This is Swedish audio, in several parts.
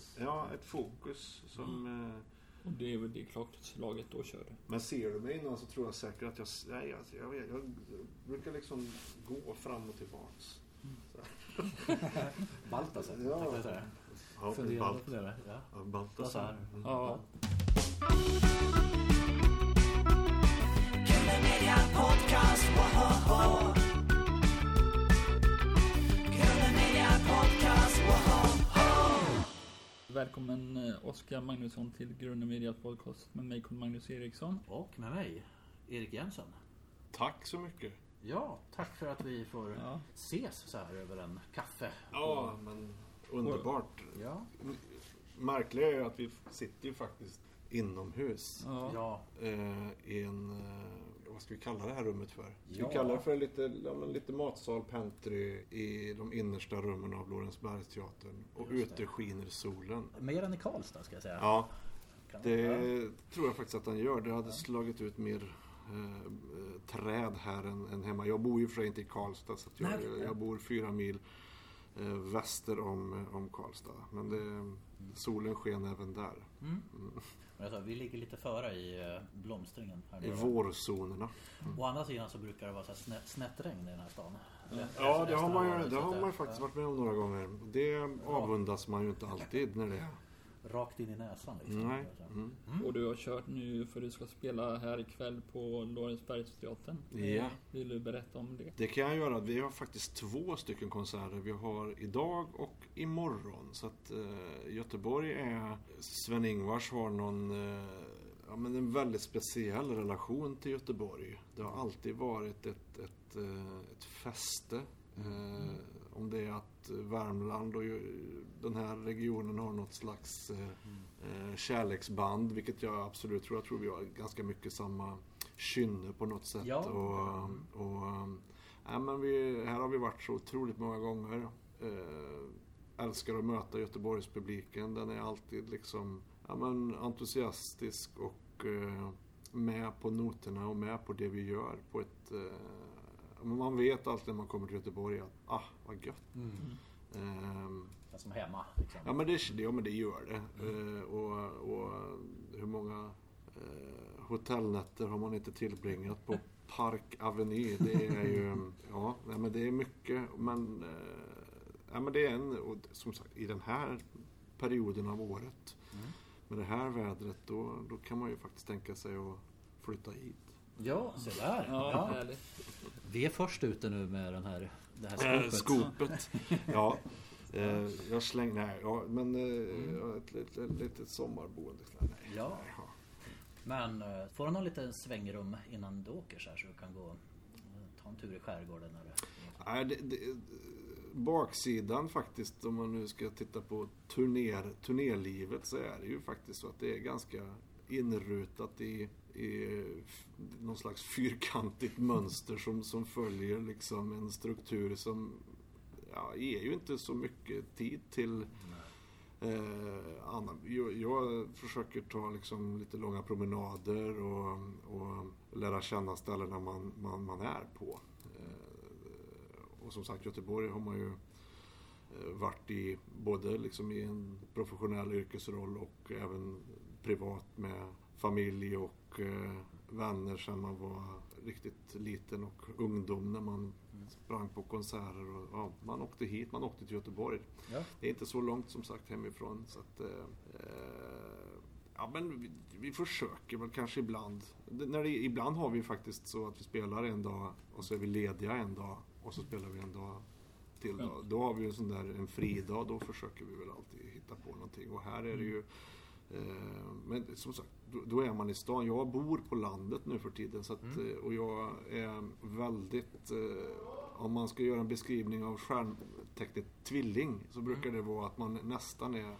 fokus. Ja, ett fokus som... Mm. eh, Och det är väl det klockslaget då kör det. Men ser du mig innan så tror jag säkert att jag... Nej, alltså, jag, vet, jag brukar liksom gå fram och tillbaks. Baltasar. Ja. Ja, Fundera Balt, på det. Ja. ja, Baltasar. Mm. Ja. Killer Media Podcast, Välkommen eh, Oskar Magnusson till Grunden Media Podcast med mig Magnus Eriksson. Och med mig, Erik Jensen. Tack så mycket. Ja, tack för att vi får Ja. ses så här över en kaffe. Ja, men underbart. Ja. Märkliga är ju att vi sitter ju faktiskt inomhus. Ja. Ja. Eh, I en... Vad ska vi kalla det här rummet för? Ska Ja. vi kalla det för lite, ja, men lite matsal, pantry i de innersta rummen av Lorensbergsteatern. Och ute skiner solen. Mer än i Karlstad ska jag säga. Ja, det tror jag faktiskt att den gör. Det hade slagit ut mer eh, träd här än, än hemma. Jag bor ju för inte i Karlstad så att jag, Nej, jag bor fyra mil eh, väster om, om Karlstad. Men det, solen sken även där. Mm. Men jag sa, vi ligger lite före i eh, blomstringen. Här I vårzonerna. Å andra sidan så brukar det vara så här snett, snett regn i den här stan. Eller- Ja, det har man ju, det har man faktiskt varit med om några gånger. Det avundas man ju inte alltid när det är. Rakt in i näsan liksom. Nej. Så. Mm. Och du har kört nu för du ska spela här ikväll på Lorensbergsteatern. Ja. Vill du berätta om det? Det kan jag göra. Vi har faktiskt två stycken konserter. Vi har idag och imorgon. Så att eh, Göteborg är... Sven-Ingvars har någon... Eh, ja, men en väldigt speciell relation till Göteborg. Det har alltid varit ett, ett, eh, ett fäste. Eh, om det är att Värmland och den här regionen har något slags eh, eh, kärleksband, vilket jag absolut tror. Jag tror vi har ganska mycket samma kynne på något sätt. Ja. Och, och, ja, men vi, här har vi varit så otroligt många gånger. Eh, älskar att möta Göteborgspubliken. Den är alltid liksom ja, men entusiastisk och eh, med på noterna och med på det vi gör på ett eh, man vet alltid när man kommer till Göteborg att ah, vad gött. Mm. Ehm, Det är Som hemma. Liksom. Ja men det, ja, men det gör det. Eh, och, och hur många eh, hotellnätter har man inte tillbringat på Park Avenue? Det är ju, ja, nej, men det är mycket. Men, eh, ja, men det är en, och som sagt i den här perioden av året med det här vädret då, då kan man ju faktiskt tänka sig att flytta hit. Ja, se där. Ja, Ja. Vi är först ute nu med den här, det här Äh, skopet. skopet. ja. Eh, jag slänger, nej, ja, men eh, ja, ett litet, litet sommarboende. Nej, Ja. nej, ja. Men eh, får du någon liten svängrum innan du åker så här så du kan gå eh, ta en tur i skärgården? Eller? Nej, det, det, baksidan faktiskt, om man nu ska titta på turner, turnélivet så är det ju faktiskt så att det är ganska inrutat i, någon slags fyrkantigt mönster som, som följer liksom en struktur som ja, ger ju inte så mycket tid till Eh, annan, jag, jag försöker ta liksom lite långa promenader och, och lära känna ställena man, man, man är på. Eh, och som sagt, Göteborg har man ju eh, varit i både liksom i en professionell yrkesroll och även privat med familj och eh, vänner sedan man var riktigt liten och ungdom när man sprang på konserter. Och, ja, man åkte hit, man åkte till Göteborg. Ja. Det är inte så långt som sagt hemifrån. Så att, eh, eh, ja, men vi, vi försöker väl kanske ibland. Det, när det, ibland har vi faktiskt så att vi spelar en dag och så är vi lediga en dag och så spelar vi en dag till. Då, då har vi en sån där en fridag. Då försöker vi väl alltid hitta på någonting. Och här är det ju Eh, Men som sagt, då- är man i stan. Jag bor på landet nu för tiden. Så att, eh, Och jag är väldigt... eh, Om man ska göra en beskrivning av stjärntecknet tvilling så brukar det vara att man nästan är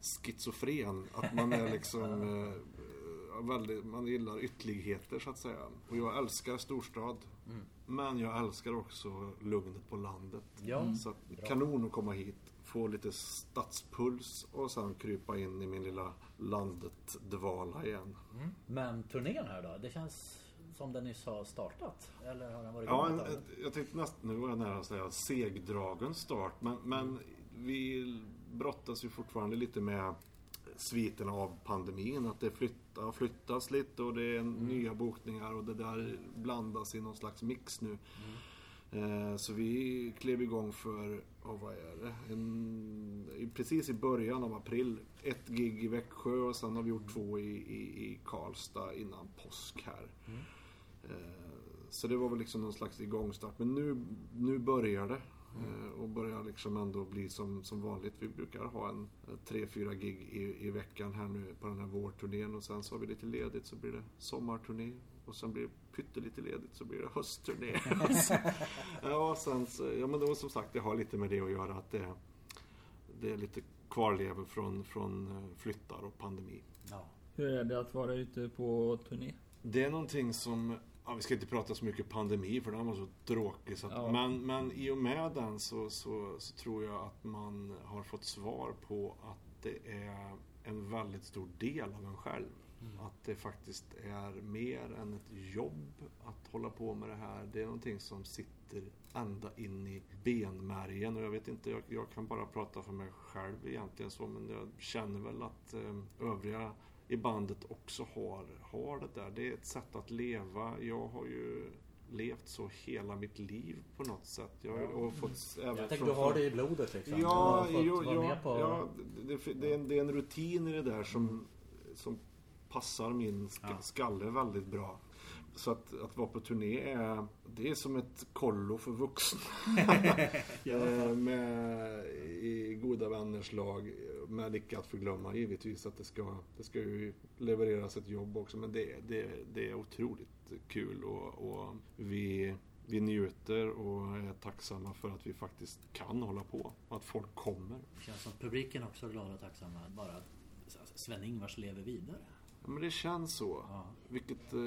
schizofren. Att man är liksom... eh, Väldigt, man gillar ytterligheter så att säga. Och jag älskar storstad. Men jag älskar också lugnet på landet. Ja. Så att, kanon att komma hit, få lite stadspuls och sen krypa in i min lilla landet-dvala igen. Men turnén här då? Det känns som den nyss har startat? Eller har den varit Ja, en, ett- jag tänkte nästan, nu var jag nära att säga segdragen start, men, men vi brottas ju fortfarande lite med sviterna av pandemin. Att det flytta, har flyttats lite och det är nya bokningar och det där blandas i någon slags mix nu. Eh, Så vi klev igång för, oh, vad är det? En, precis i början av april. Ett gig i Växjö och sen har vi gjort två i, i, i Karlstad innan påsk här. Eh, Så det var väl liksom någon slags igångstart. Men nu, nu börjar det. Eh, Och börjar liksom ändå bli som, som vanligt. Vi brukar ha en eh, tre, fyra gig i, i veckan här nu på den här vårturnén. Och sen så har vi lite ledigt så blir det sommarturné. Och sen blir det pyttelite ledigt så blir det höstturné. Ja, och sen så, ja men då som sagt det har lite med det att göra att det, det är lite kvarlever från, från eh, flyttar och pandemi. Ja. Hur är det att vara ute på turné? Det är någonting som, ja, vi ska inte prata så mycket pandemi för den var så tråkig. Så att, Ja. men, men i och med den så, så, så tror jag att man har fått svar på att det är en väldigt stor del av en själv. Att det faktiskt är mer än ett jobb att hålla på med det här. Det är någonting som sitter ända in i benmärgen. Och jag vet inte, jag, jag kan bara prata för mig själv egentligen så. Men jag känner väl att eh, övriga i bandet också har, har det där. Det är ett sätt att leva. Jag har ju levt så hela mitt liv på något sätt. Jag har fått även Jag tänker från du har det i blodet liksom. Ja, jo, ja, på... ja det, det, det, är en, det är en rutin i det där som, som passar min sk- Ja. skalle väldigt bra. Så att, att vara på turné är, det är som ett kollo för vuxna. Eh, med, I goda vänners lag. Med icke att förglömma givetvis att det ska, det ska ju levereras ett jobb också. Men det, det, det är otroligt kul och, och vi, vi njuter och är tacksamma för att vi faktiskt kan hålla på. Och att folk kommer. Det känns som publiken också är glada och tacksamma. Bara Sven-Ingvars lever vidare. Ja, men det känns så. Ja. Vilket eh,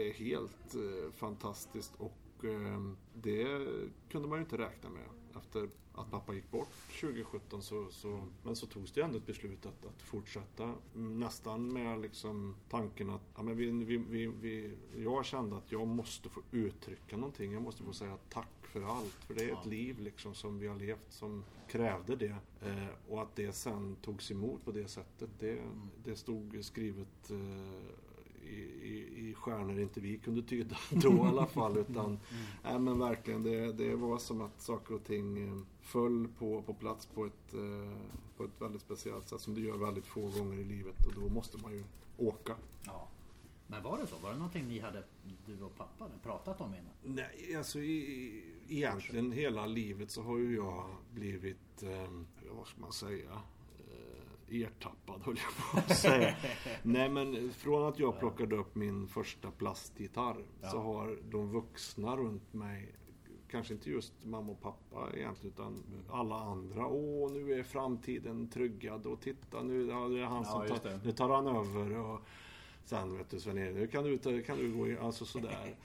är helt eh, fantastiskt och eh, det kunde man ju inte räkna med. Efter att pappa gick bort 2017 så, så men så togs det ändå ett beslut att, att fortsätta. Nästan med liksom tanken att ja, men vi, vi, vi, vi, jag kände att jag måste få uttrycka någonting. Jag måste få säga tack för allt. För det är ett liv liksom som vi har levt som krävde det. Eh, och att det sen togs emot på det sättet. Det, det stod skrivet eh, i, i, i stjärnor inte vi kunde tyda då i alla fall. Utan, nej, men verkligen, det, det var som att saker och ting eh, föll på, på plats på ett, eh, på ett väldigt speciellt sätt som det gör väldigt få gånger i livet. Och då måste man ju åka. Ja. Men var det så? Var det någonting ni hade, du och pappa, pratat om innan? Nej, alltså i- egentligen hela livet så har ju jag blivit, eh, vad ska man säga, eh, ertappad höll jag på att säga. Nej men från att jag plockade upp min första plastgitarr Ja. så har de vuxna runt mig Kanske inte just mamma och pappa egentligen utan alla andra. Åh, nu är framtiden tryggad och titta nu ja, det är han som tar, nu tar han över. Och sen vet du Sven-Erik, nu kan du, kan du gå in, alltså sådär.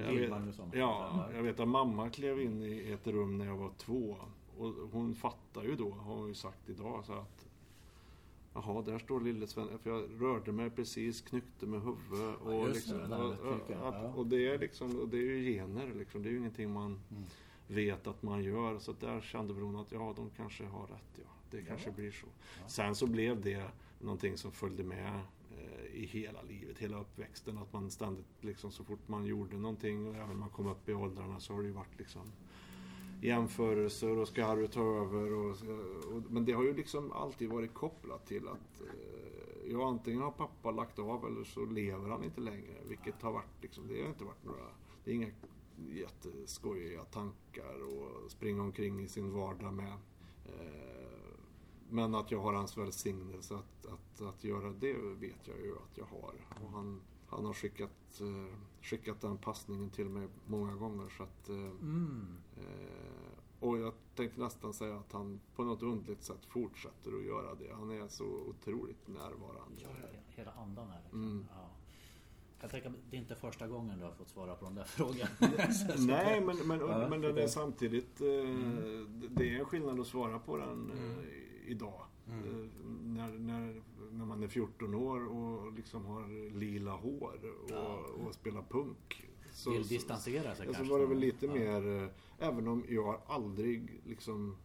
Jag Magnusson. ja, jag vet att mamma klev in i ett rum när jag var två. Och hon fattar ju då, har hon ju sagt idag, så att Jaha, där står lille Sven. För jag rörde mig precis, knyckte med huvudet. Och, Ja, liksom, det, och, och, ja. och det är liksom, och det är ju gener liksom. Det är ju ingenting man Mm. vet att man gör. Så där kände väl hon att ja, de kanske har rätt. Ja, det kanske blir så. Ja. Sen så blev det någonting som följde med i hela livet, hela uppväxten. Att man ständigt, liksom, så fort man gjorde någonting och även när man kom upp i åldrarna så har det ju varit liksom jämförelser och ska Harry ta över. Och, och, men det har ju liksom alltid varit kopplat till att eh, ja, antingen har pappa lagt av eller så lever han inte längre. Vilket har varit liksom, det har inte varit några, det är inga jätteskojiga tankar och springa omkring i sin vardag med. Eh, men att jag har hans välsignelse att, att, att göra det vet jag ju att jag har. Och han, han har skickat, eh, skickat den passningen till mig många gånger. Så att, eh, Mm. Eh, och jag tänkte nästan säga att han på något underligt sätt fortsätter att göra det. Han är så otroligt närvarande. Hela andan här. Liksom. Mm. Ja. Jag tänker, det är inte första gången du har fått svara på den där frågan. Nej, men, men, Ja, men den det- är samtidigt... Eh, Det är en skillnad att svara på den eh, idag. Mm. Eh, när, när, när man är 14 år och liksom har lila hår och, Ja. och spelar punk. Så, Vill så- distansera sig så kanske. var det väl lite Ja. mer, eh, även om jag har aldrig liksom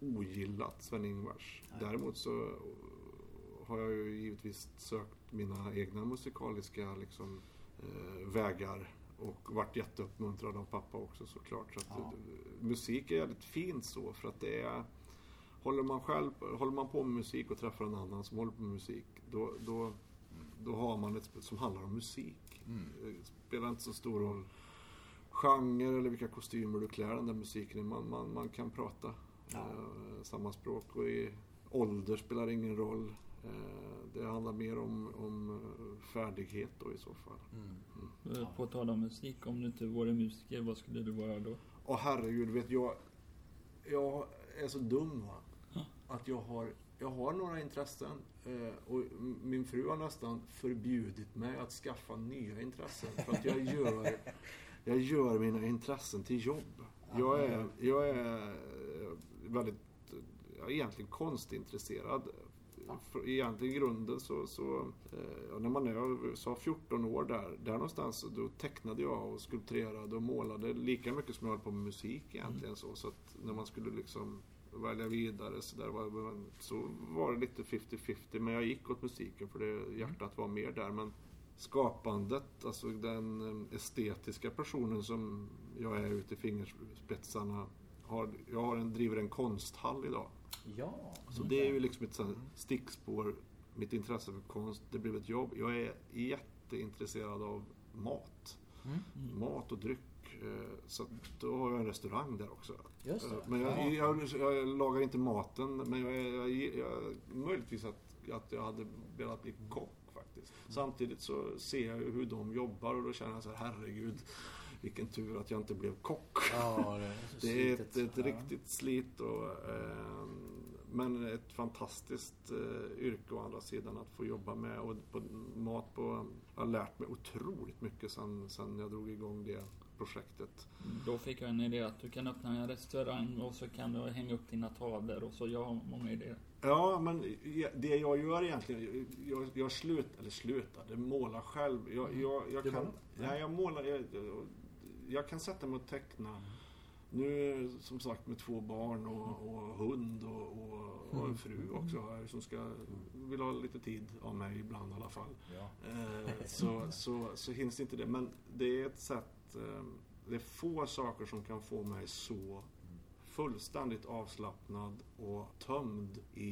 ogillat Sven-Ingvars. Däremot så har jag ju givetvis sökt mina egna musikaliska liksom, eh, vägar och varit jätteuppmuntrad av pappa också såklart. Så att, Ja. musik är jävligt fint så för att det är Håller man, själv, håller man på med musik och träffar en annan som håller på med musik då, då, då har man ett spel som handlar om musik. Mm. Det spelar inte så stor roll genre eller vilka kostymer du klär den där musiken i. Man, man, man kan prata Ja. eh, samma språk och i ålder spelar ingen roll. Eh, det handlar mer om, om eh, färdighet då i så fall. Mm. Eh, På tal om musik, om du inte vore musiker, vad skulle du vara då? Och herregud, vet jag, jag är så dum va. Att jag har, jag har några intressen eh, och min fru har nästan förbjudit mig att skaffa nya intressen. För att jag gör, jag gör mina intressen till jobb. Jag är, jag är eh, väldigt, jag är egentligen konstintresserad. Egentligen i grunden så, så eh, när man är sa 14 år där, där någonstans då tecknade jag och skulpterade och målade lika mycket som jag höll på med musik egentligen så. Så att när man skulle liksom välja vidare så, där var, så var det lite 50-50 men jag gick åt musiken för det, hjärtat var mer där. Men skapandet, alltså den eh, estetiska personen som jag är ute i fingerspetsarna. Har, jag har en, driver en konsthall idag. Ja. Så det är ju liksom ett stickspår. Mitt intresse för konst, det blev ett jobb. Jag är jätteintresserad av mat. Mm. Mat och dryck. Eh, Så då har jag en restaurang där också. Just det. Eh, Men jag, Ja. jag, jag lagar inte maten. Men jag, jag, jag, möjligtvis att, att jag hade velat bli kock faktiskt. Mm. Samtidigt så ser jag hur de jobbar och då känner jag så här, herregud. Vilken tur att jag inte blev kock. Ja, det är, Det är ett, ett riktigt slit och, eh, men ett fantastiskt eh, yrke å andra sidan att få jobba med och på, mat på, jag har lärt mig otroligt mycket sen, sen jag drog igång det projektet. Då fick jag en idé att du kan öppna en restaurang och så kan du hänga upp dina tavlor och så. Jag har många idéer. Ja, men det jag gör egentligen, jag, jag slut, eller slutade måla själv. Jag, jag, jag Du kan, ja, jag målar, jag, jag kan sätta mig och teckna. Nu som sagt med två barn och, och hund och, och, och en fru också här som ska, vill ha lite tid av mig ibland i alla fall. Ja. Eh, så, så, så hinns inte det. Men det är ett sätt, eh, det är få saker som kan få mig så fullständigt avslappnad och tömd i,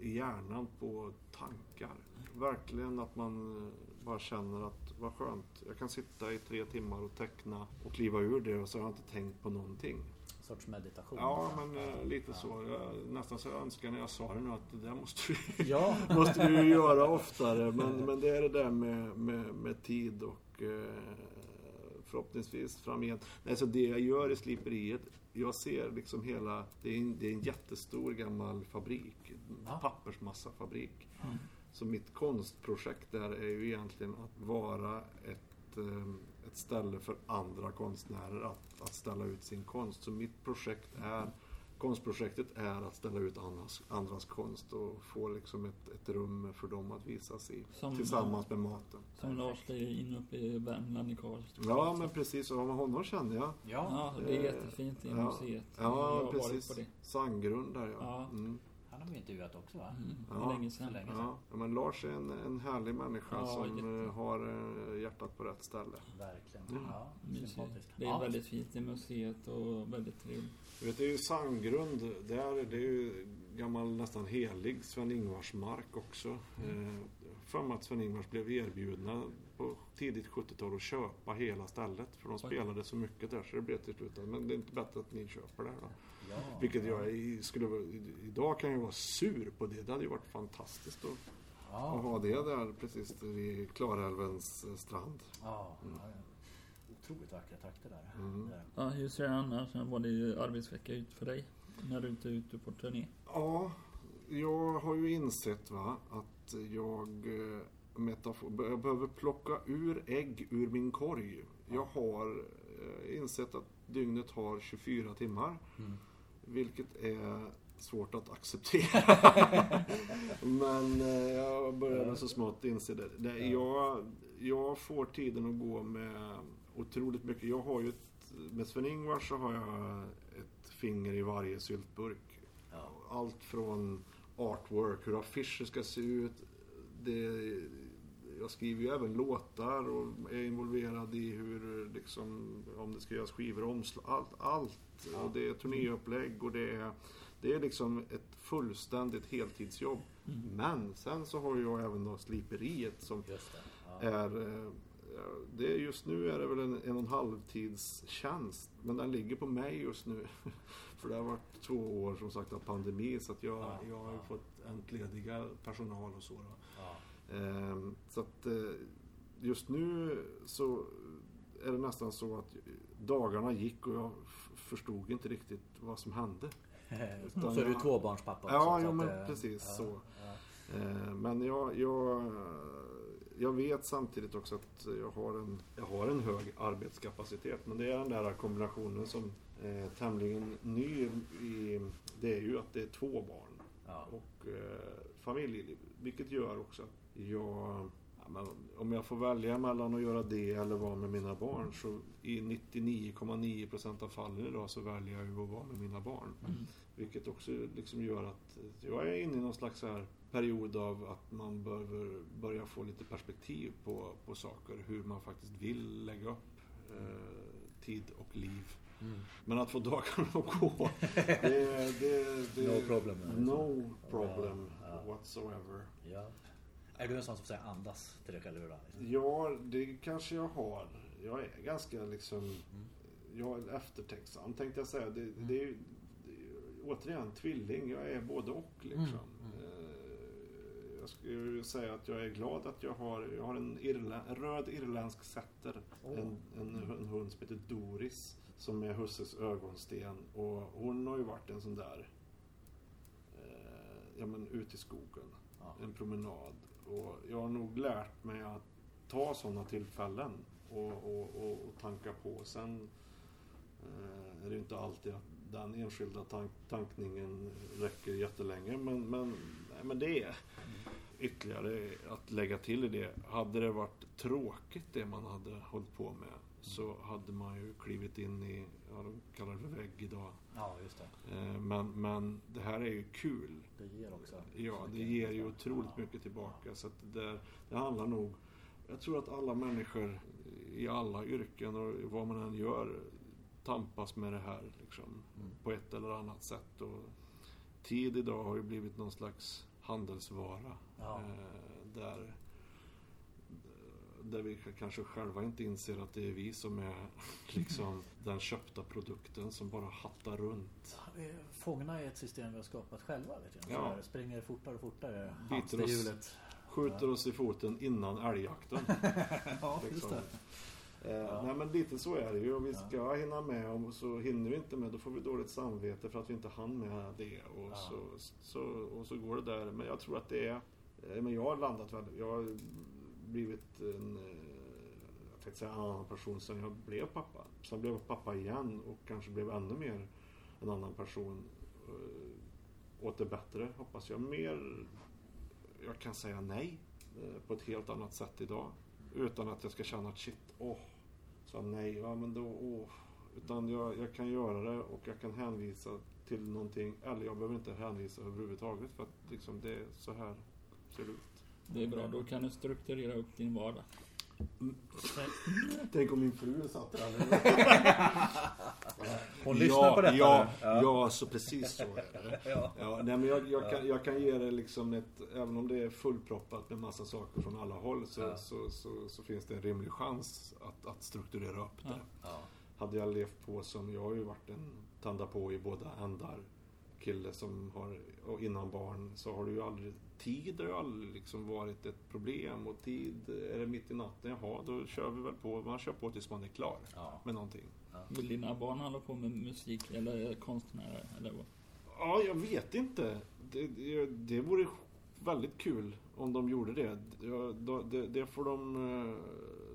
i hjärnan på tankar. Verkligen att man eh, bara känner att vad skönt, jag kan sitta i tre timmar och teckna och kliva ur det och så har jag inte tänkt på någonting. En sorts meditation. Ja, men eh, lite Ja. så. Jag, nästan så jag önskar när jag sa det nu att det där måste vi Ja. måste vi göra oftare. Men, men det är det där med, med, med tid och eh, förhoppningsvis framgent. Nej, så det jag gör i sliperiet, jag ser liksom hela, det är en, det är en jättestor gammal fabrik, Ja. pappersmassafabrik. Mm. Så mitt konstprojekt där är ju egentligen att vara ett, eh, ett ställe för andra konstnärer att, att ställa ut sin konst. Så mitt projekt är Konstprojektet är att ställa ut andras, andras konst och få liksom ett, ett rum för dem att visas i. Som- tillsammans med maten. Som Lars in uppe i Värmland i Karlstad. Ja men precis, och honom känner jag. Ja. Ja, det är Eh, jättefint i ja. museet. jag Ja, varit precis. på det. Sandgrund där ja. Ja. Mm. Han har vi intervjuat också va? Mm, Ja, länge sedan. länge Ja. ja, men Lars är en, en härlig människa Ja, som jätte. eh, har eh, hjärtat på rätt ställe. Verkligen. Mm. Ja, Mysigt. sympatiskt. Det är ja. väldigt fint i museet och väldigt trevligt. Du vet, det är ju Sandgrund, det är, det är ju gammal nästan helig Sven-Ingvars mark också. Eh, för att Sven-Ingvars blev erbjudna på tidigt 70-tal att köpa hela stället. För de spelade så mycket där så det blev till slut men det är inte bättre att ni köper det här då. Ja, Vilket ja. jag skulle idag kan jag vara sur på det. Det hade ju varit fantastiskt att, att Ja, ha det där precis vid Klarälvens strand. ja. Otroligt vackra trakter där. Mm. Ja, hur ser det annars? Var det arbetsvecka ut för dig? När du inte är ute på turné? Ja, jag har ju insett va, att jag, eh, metafor, jag behöver plocka ur ägg ur min korg. Jag har eh, insett att dygnet har 24 timmar. Mm. Vilket är svårt att acceptera. Men eh, jag börjar så smått inse det. det jag, jag får tiden att gå med otroligt mycket. Jag har ju ett, med Sven-Ingvars så har jag ett finger i varje syltburk. allt från artwork, hur affischer ska se ut. Det, jag skriver ju även låtar och är involverad i hur, liksom, om det ska göras skivor, omslag, allt. allt. Och det är turnéupplägg och det är, det är liksom ett fullständigt heltidsjobb. Men sen så har jag även då sliperiet som. Ja. är eh, det just nu är det väl en, en och en halv tids tjänst. Men den ligger på mig just nu. För det har varit två år som sagt av pandemi så att jag, Ja, jag har ju ja. fått entlediga personal och så. Ja. Ehm, så att eh, just nu så är det nästan så att dagarna gick och jag förstod inte riktigt vad som hände. Utan Så är du jag- tvåbarnspappa också, Ja, ja men det- precis så. ja. Eh, Men jag, jag, jag vet samtidigt också att jag har, en, jag har en hög arbetskapacitet. Men det är den där kombinationen som är tämligen ny i, det är ju att det är två barn Ja. och eh, familjeliv. Vilket gör också att jag, ja, men om jag får välja mellan att göra det eller vara med mina barn så i 99,9% av fallen idag så väljer jag ju att vara med mina barn. Vilket också liksom gör att jag är inne i någon slags här period av att man behöver börja få lite perspektiv på, på saker. Hur man faktiskt vill lägga upp eh, tid och liv. Mm. Men att få dagarna att gå, det, det, det, No problem. No problem Ja, ja. whatsoever. Ja. Är du en sån som säger andas till dig själv? Ja, det kanske jag har. Jag är ganska liksom... Jag är eftertänksam tänkte jag säga. Det, ju det är ju återigen tvilling. Jag är både och liksom. Eh, Jag skulle säga att jag är glad att jag har, jag har en, irla, en röd irländsk setter. Åh. En, en, en hund som heter Doris. Som är husses ögonsten. Och hon har ju varit en sån där... Eh, ja men ut i skogen. Ja. En promenad. Och jag har nog lärt mig att ta sådana tillfällen. Och, och, och, och tanka på. Sen eh, är det ju inte alltid att den enskilda tank, tankningen räcker jättelänge. Men, men, nej, men det är ytterligare att lägga till i det. Hade det varit tråkigt det man hade hållit på med så hade man ju klivit in i, ja de kallar det vägg idag. Ja, just det. Eh, Men, men det här är ju kul. Det ger också. Ja, det ger ju otroligt Ja. mycket tillbaka. Så det, det handlar nog... Jag tror att alla människor i alla yrken och vad man än gör tampas med det här liksom, Mm. på ett eller annat sätt. Och tid idag har ju blivit någon slags handelsvara. Ja. Eh, där, där vi kanske själva inte inser att det är vi som är liksom den köpta produkten som bara hattar runt. Ja, är fångna i ett system vi har skapat själva. Vet jag. Ja. Det springer fortare och fortare. Biter oss. Skjuter oss i foten innan älgjakten. Ja, just liksom. det. Eh, Ja. Nej men lite så är det ju. Om vi Ja. ska hinna med och så hinner vi inte med då får vi dåligt samvete för att vi inte hann med det. Och, Ja. så, så, och så går det där. Men jag tror att det är... eh, Men jag har landat väldigt... Jag blivit en... Eh, jag tänkte säga annan person sen jag blev pappa. Sen blev jag pappa igen och kanske blev ännu mer en annan person. Eh, åt det bättre hoppas jag. Mer... Jag kan säga nej eh, på ett helt annat sätt idag. Utan att jag ska känna att shit, åh, sa nej, ja men då, åh. Utan jag, jag kan göra det och jag kan hänvisa till någonting. Eller jag behöver inte hänvisa överhuvudtaget för att liksom det är så här ser det ut. Det är bra, då kan du strukturera upp din vardag. Tänk om min fru satt där. Hon lyssnar på detta ja, nu. ja, ja, så precis så är det. Ja. Ja, nej, men jag, jag, kan, jag kan ge det liksom ett, även om det är fullproppat med massa saker från alla håll så, Ja. så, så, så finns det en rimlig chans att, att strukturera upp det. Ja. Hade jag levt på som, jag har ju varit en tanda på i båda ändar kille som har, och innan barn så har det ju aldrig, tid har ju aldrig liksom varit ett problem och tid, är det mitt i natten, jaha då kör vi väl på, man kör på tills man är klar Ja. med någonting. Vill dina barn hålla på med musik eller konstnärer? Eller vad? Ja, jag vet inte. Det, det, det vore väldigt kul om de gjorde det. Ja, det, det får de eh,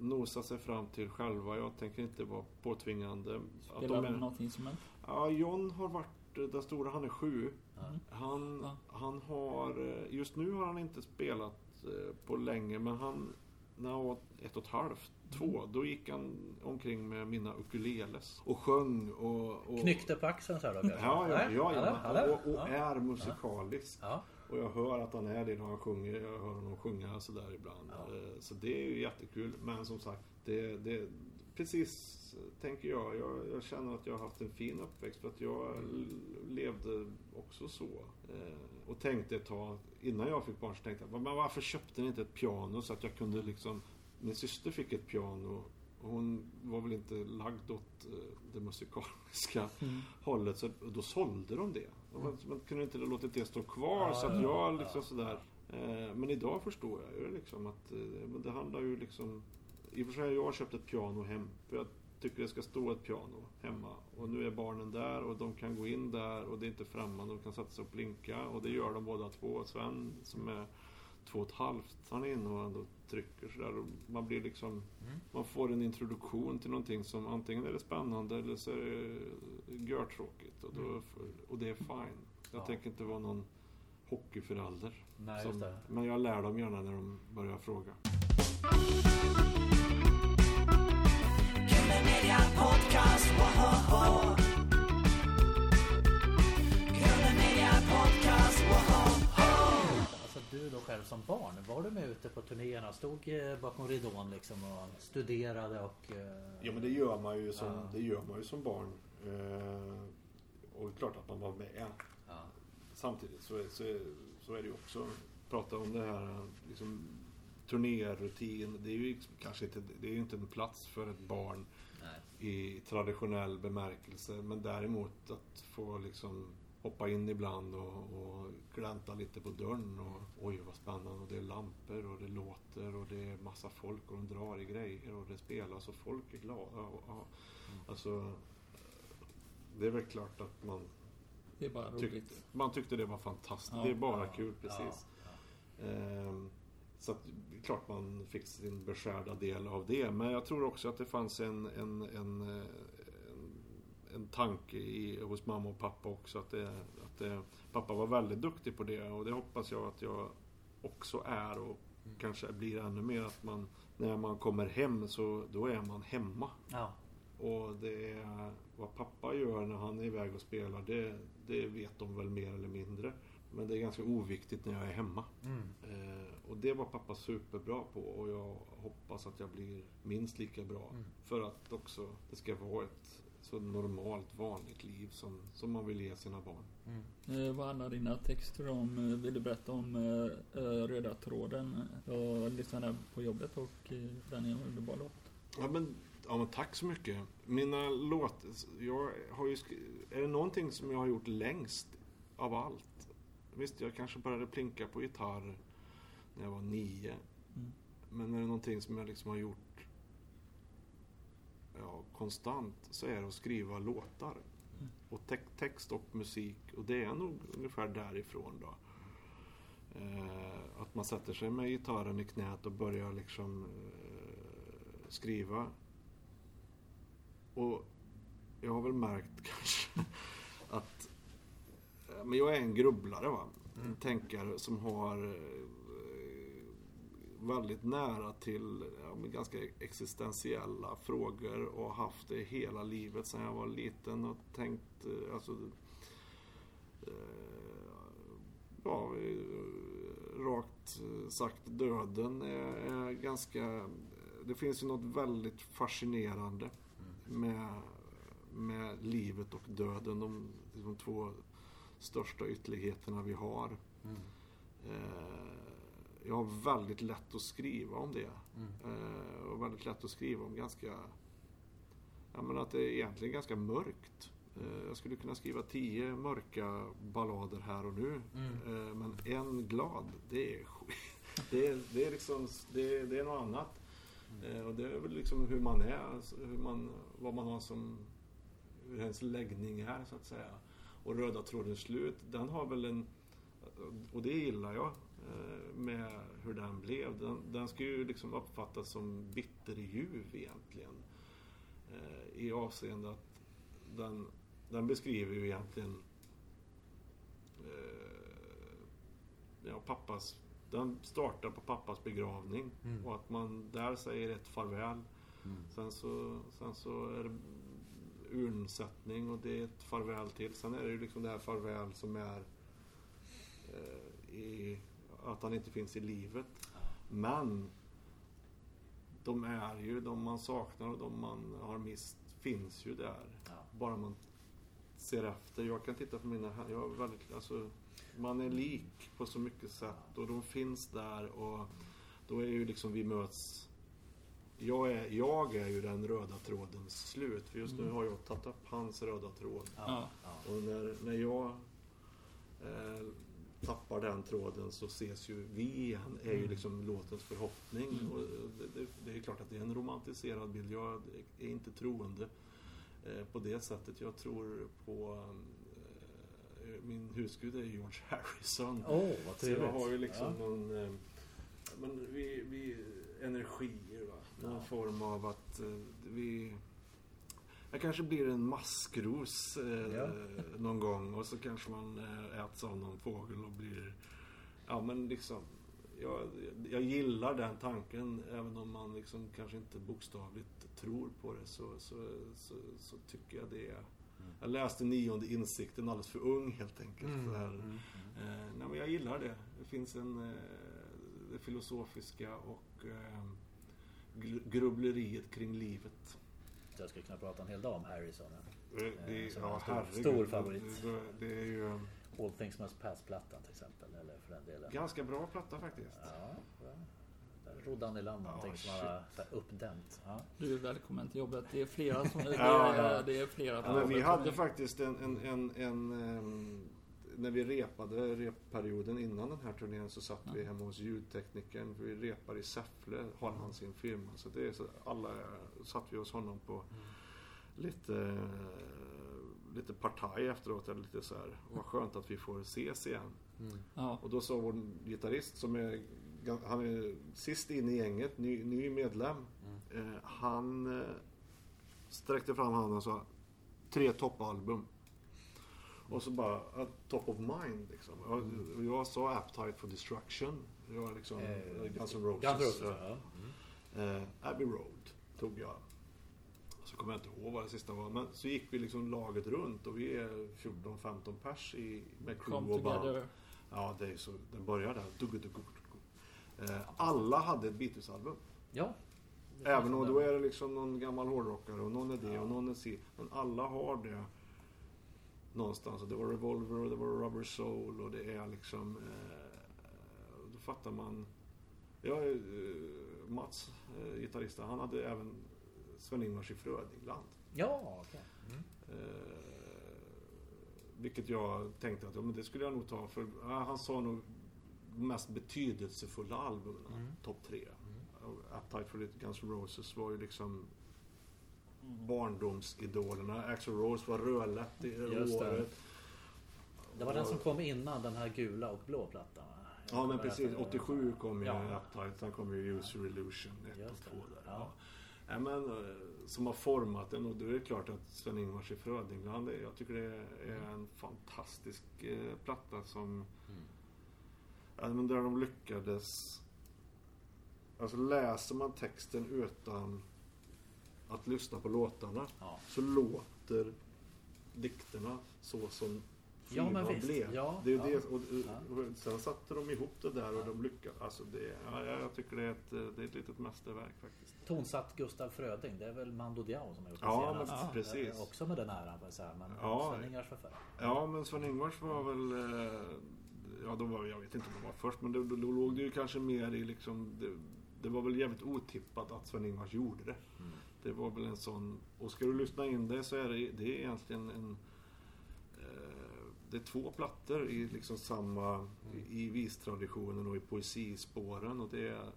nosa sig fram till själva. Jag tänker inte vara påtvingande. Att Spelar de de är, något instrument? ja, John har varit den stora, han är sju. Ja. Han, Ja. han har, eh, just nu har han inte spelat eh, på länge men han när han var ett och ett halvt, två, då gick han omkring med mina ukuleles och sjöng och... och Knyckte på axeln så här då? Ja, ja, ja, ja, och, och är musikalisk. Ja. Och jag hör att han är det när han sjunger. Jag hör honom sjunga sådär ibland. Ja. Eh, Så det är ju jättekul. Men som sagt, det, det, precis tänker jag. jag. Jag känner att jag har haft en fin uppväxt för att jag levde också så. Eh, Och tänkte ett tag, innan jag fick barn så tänkte jag, men varför köpte ni inte ett piano så att jag kunde liksom... Min syster fick ett piano hon var väl inte lagd åt eh, det musikaliska hållet. Så då sålde de det. Man, man kunde inte låtit det stå kvar. Ja, så att ja, jag ja. liksom sådär. Eh, men idag förstår jag ju liksom att eh, det handlar ju liksom... I och för sig har jag köpt ett piano hem. För jag tycker det ska stå ett piano hemma. Och nu är barnen där och de kan gå in där och det är inte främmande. De kan sätta sig och blinka. Och det gör de båda två. Sven som är två och ett halvt, han är inne och ändå trycker sådär. Och man blir liksom... Mm. Man får en introduktion till någonting som antingen är det spännande eller så är det görtråkigt. Och, då, och det är fine. Jag Ja. tänker inte vara någon hockeyförälder. Nej, som-. Men jag lär dem gärna när de börjar fråga. Media Podcast, woho! Killer Media Podcast, woho! Alltså du då själv som barn, var du med ute på turnéerna? Stod eh, bakom ridån liksom och studerade och... eh, Ja men det gör man ju som, Ja. det gör man ju som barn. Eh, och det är klart att man var med. Ja. Samtidigt så är, så är, så är det ju också, prata om det här liksom, turnérutin. Det är ju kanske inte, det är ju inte en plats för ett barn. I traditionell bemärkelse. Men däremot att få liksom hoppa in ibland och, och glänta lite på dörren och oj vad spännande och det är lampor och det låter och det är massa folk och de drar i grejer och det spelas och folk är glada. Och, och, alltså, det är väl klart att man Det är bara tyckte, man tyckte det var fantastiskt. Ja. det är bara Ja, kul precis. Ehm, så att, klart man fick sin beskärda del av det. Men jag tror också att det fanns en, en, en, en, en tanke i, hos mamma och pappa också. Att, det, att det, pappa var väldigt duktig på det och det hoppas jag att jag också är och kanske blir ännu mer att man när man kommer hem så då är man hemma. Ja. Och det är vad pappa gör när han är iväg och spelar, det, det vet de väl mer eller mindre. Men det är ganska oviktigt när jag är hemma. Mm. Eh, och det var pappa superbra på och jag hoppas att jag blir minst lika bra. Mm. För att också det ska vara ett så normalt, vanligt liv som, som man vill ge sina barn. Mm. Eh, vad handlar dina texter om? Eh, Vill du berätta om eh, eh, Röda tråden? Jag lyssnade på jobbet och eh, den är en underbar låt. Ja men, ja, men tack så mycket. Mina låtar, jag har ju Är det någonting som jag har gjort längst av allt? Visst, jag kanske började plinka på gitarr när jag var nio. Mm. Men är det någonting som jag liksom har gjort ja, konstant så är det att skriva låtar. Mm. Och te- text och musik. Och det är nog ungefär därifrån då. Eh, att man sätter sig med gitarren i knät och börjar liksom eh, skriva. Och jag har väl märkt kanske att men jag är en grubblare va. En tänkare som har eh, väldigt nära till ja, ganska existentiella frågor och haft det hela livet sedan jag var liten och tänkt eh, alltså eh, ja, rakt sagt döden är, är ganska det finns ju något väldigt fascinerande med, med livet och döden. De, de två största ytterligheterna vi har. Mm. Eh, jag har väldigt lätt att skriva om det. Mm. Eh, och väldigt lätt att skriva om ganska... Jag menar att det är egentligen ganska mörkt. Eh, jag skulle kunna skriva tio mörka ballader här och nu. Mm. Men en glad, det är. Det är, det är liksom, det är, det är något annat. Eh, och det är väl liksom hur man är, alltså hur man, vad man har som, hur ens läggning är så att säga. Och Röda trådens slut, den har väl en, och det gillar jag eh, med hur den blev. Den, den ska ju liksom uppfattas som bitterljuv egentligen. Eh, I avseende att den, den beskriver ju egentligen eh, ja, pappas Den startar på pappas begravning Mm. och att man där säger ett farväl. Mm. Sen så, sen så är det urnsättning och det är ett farväl till. Sen är det ju liksom det här farväl som är eh, i, att han inte finns i livet. Men de är ju, de man saknar och de man har mist finns ju där. Ja. Bara man ser efter. Jag kan titta på mina. Jag är väldigt, alltså, man är lik på så mycket sätt och de finns där och då är ju liksom vi möts. Jag är, jag är ju den röda trådens slut. För just nu har jag tagit upp hans röda tråd. Ja. Ja. Och när, när jag eh, tappar den tråden så ses ju vi igen. är ju liksom låtens förhoppning. Och det, det, det är klart att det är en romantiserad bild. Jag är inte troende eh, på det sättet. Jag tror på eh, min husgud är George Harrison. Åh, vad Så jag trevligt. har ju liksom Ja. någon eh, men vi, vi, energier. Va? Någon Ja. form av att eh, vi... Jag kanske blir en maskros eh, Ja. någon gång och så kanske man eh, äts av någon fågel och blir... Ja men liksom... Jag, jag gillar den tanken även om man liksom kanske inte bokstavligt tror på det så, så, så, så tycker jag det. är- Jag läste Nionde insikten alldeles för ung helt enkelt. Mm. Så här. Mm. Eh, nej, men jag gillar det. Det finns en, eh, det filosofiska och eh, gr- grubbleriet kring livet. Jag skulle kunna prata en hel dag om Harrison. Det, det, Eh, som ja, en stor- herregud. stor favorit. Det, det, det är ju All Things Must Pass-plattan till exempel. Eller för den delen. ganska bra platta faktiskt. Ja, ja. Där rodde han i land någonting Ja, som här uppdämt. Ja. Du är välkommen till jobbet. Det är flera som... Det Ja, är, ja. det är flera Ja, men vi hade faktiskt en, en, en, en ehm, när vi repade repperioden innan den här turnén så satt vi hemma hos ljudteknikern. Vi repar i Säffle, har han sin firma. Så det är så, alla satt vi hos honom på lite, lite partaj efteråt. Eller lite så här. Vad skönt att vi får ses igen. Mm. Ja. Och då sa vår gitarrist som är, han är sist in i gänget, ny, ny medlem. Eh, han eh, sträckte fram handen och sa tre toppalbum. Och så bara, eh, top of mind liksom. Och jag sa Appetite for Destruction. Jag var liksom Eh, Guns N' Roses. Guns N' Roses, eh, ja. Eh, Abbey Road tog jag. Så kommer jag inte ihåg vad det sista var. Men så gick vi liksom laget runt och vi är 14-15 pers i, med Come crew och band. Ja, det är så. Det börjar där. Duggu, duggu, duggu. Eh, alla hade ett Beatles-album. ja. Det Även om då är det liksom någon gammal hårdrockare och någon är det och någon är si. Men alla har det någonstans. Och det var Revolver och det var Rubber Soul och det är liksom... Eh, då fattar man... Ja, eh, Mats, eh, gitarristen, han hade även Sven-Ingvars i Frödingland. Ja, okej. Eh, vilket jag tänkte att ja, men det skulle jag nog ta för ja, han sa nog mest betydelsefulla albumen, Mm. topp tre. Och Appetite for Guns N' Roses var ju liksom barndomsidolerna. Axl Rose var rödlätt i Just det. håret. Det var den som kom innan den här gula och blå plattan va? Ja men precis, 87 kom ju Ja. Appetite, sen kom ju User Illusion 1 Just och det. 2 där. Ja. Ja. Men, eh, som har format den och då är det klart att Sven-Ingvars i Frödingland, jag tycker det är en fantastisk eh, platta som... Ja, men där de lyckades... Alltså läser man texten utan att lyssna på låtarna Ja. så låter dikterna så som Ja, men skivan visst. blev. Ja, det är ja. det, och, Ja. och, sen satte de ihop det där och de lyckades. Alltså det, ja, jag tycker det är, ett, det är ett litet mästerverk faktiskt. Tonsatt Gustav Fröding. Det är väl Mando Diao som har gjort Ja, den men senast. precis. Eh, Också med den äran. Men Ja. Sven-Ingvars författare. Ja, men Sven-Ingvars var väl... eh, Ja, de var, jag vet inte om de var först, men då, då, låg det ju kanske mer i liksom... Det, det var väl jävligt otippat att Sven-Ingvars gjorde det. Det var väl en sån... Och ska du lyssna in det så är det, det är egentligen en... eh, Det är två plattor i liksom samma... I, i vistraditionen och i poesispåren och det är...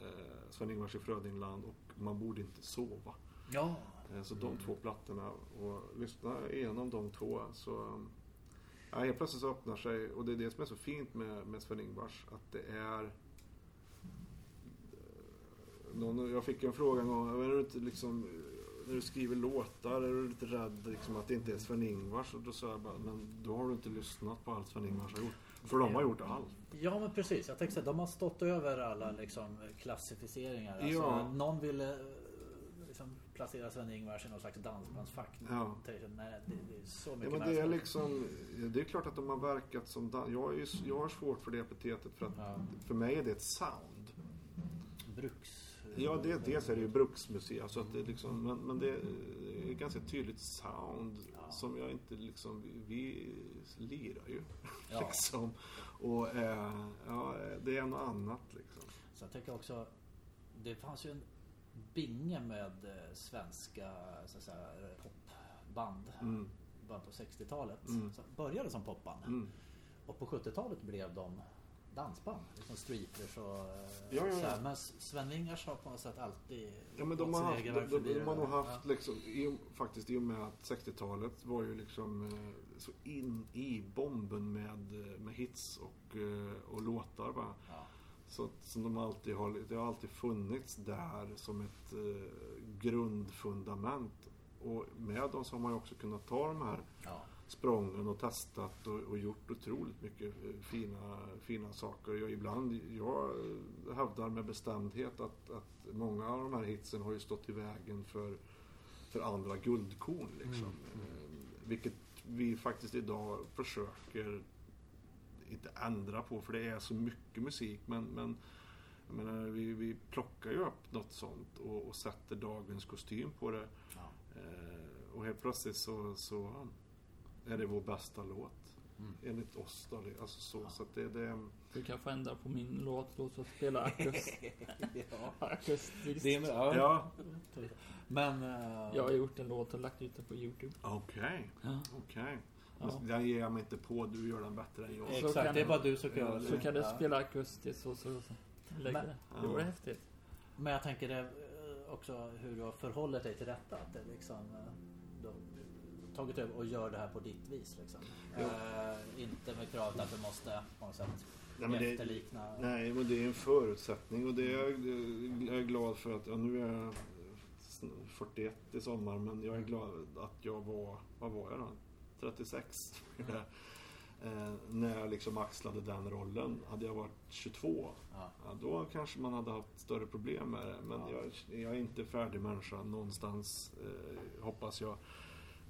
Eh, Sven-Ingvars i Frödingland och Man borde inte sova. Ja. Eh, Så de två plattorna och lyssna igenom de två så ja, helt plötsligt så öppnar sig och det är det som är så fint med, med Sven-Ingvars att det är någon, jag fick en fråga en gång, är du inte liksom när du skriver låtar, är du lite rädd liksom, att det inte är Sven-Ingvars? Och då sa jag bara, men då har du inte lyssnat på allt Sven-Ingvars har gjort. För de har gjort allt. Ja men precis, jag tänkte säga de har stått över alla liksom, klassificeringar. Alltså, Ja. Någon ville eh, liksom, placera Sven-Ingvars i någon slags dansbandsfack. Ja. Tänkte, Nej, det, det är så Ja, mycket men mer det är som- liksom, det är klart att de har verkat som dan- jag, är, jag har svårt för det epitetet för att Ja. för mig är det ett sound. Bruks... Ja, det, dels är det ju bruksmuseum, så att det är liksom, men, men det är ganska tydligt sound Ja. som jag inte liksom, vi lirar ju. Ja. liksom. Och eh, ja, det är något annat liksom. Så jag tänker också, det fanns ju en binge med eh, svenska så att säga, popband. Mm. Början på 60-talet. Mm. Som började som popband. Mm. Och på 70-talet blev de dansband. Liksom streeters och eh, Ja, ja, så här. Men Sven-Ingvars har på något sätt alltid Ja men de har, haft, de, de, de, har nog haft liksom, i, faktiskt i och med att 60-talet var ju liksom eh, så in i bomben med, eh, med hits och, och låtar va. Ja. Så som de alltid har, det har alltid funnits där som ett eh, grundfundament. Och med dem så har man ju också kunnat ta de här Ja. Sprången och testat och, och gjort otroligt mycket eh, fina, fina saker. Jag, ibland, jag hävdar med bestämdhet att, att många av de här hitsen har ju stått i vägen för, för andra guldkorn. Liksom. Eh, vilket vi faktiskt idag försöker inte ändra på för det är så mycket musik men, men jag menar, vi, vi plockar ju upp något sånt och, och sätter dagens kostym på det. Ja. Eh, och helt plötsligt så, så är det vår bästa låt. Mm. Enligt oss då. det- Alltså så, så att det, det Du kan få ändra på min låt då så spela akust, ja. akustiskt. Det är, ja. Ja, Men... eh, Jag har gjort en låt och lagt ut den på Youtube. okej. Ja. Okej. Ja. Den ger jag mig inte på. Du gör den bättre än jag. Så Exakt, kan- det är bara du som kan göra Så kan du Ja. spela akustiskt och så, så lägger Men- det. Det vore häftigt. Men jag tänker det eh, också hur du har förhållit dig till detta. Att det liksom, eh, tagit över och gör det här på ditt vis. Liksom. Eh, inte med kravet att du måste på något sätt Nej, men det- efterlikna. Nej, men det är en förutsättning och det är jag, jag är glad för att, ja, nu är jag 41 i sommar men jag är glad att jag var, vad var jag då? 36. Eh, när jag liksom axlade den rollen. Hade jag varit 22, Ja. ja, då kanske man hade haft större problem med det. Men Ja. jag, jag är inte färdig människa någonstans, eh, hoppas jag.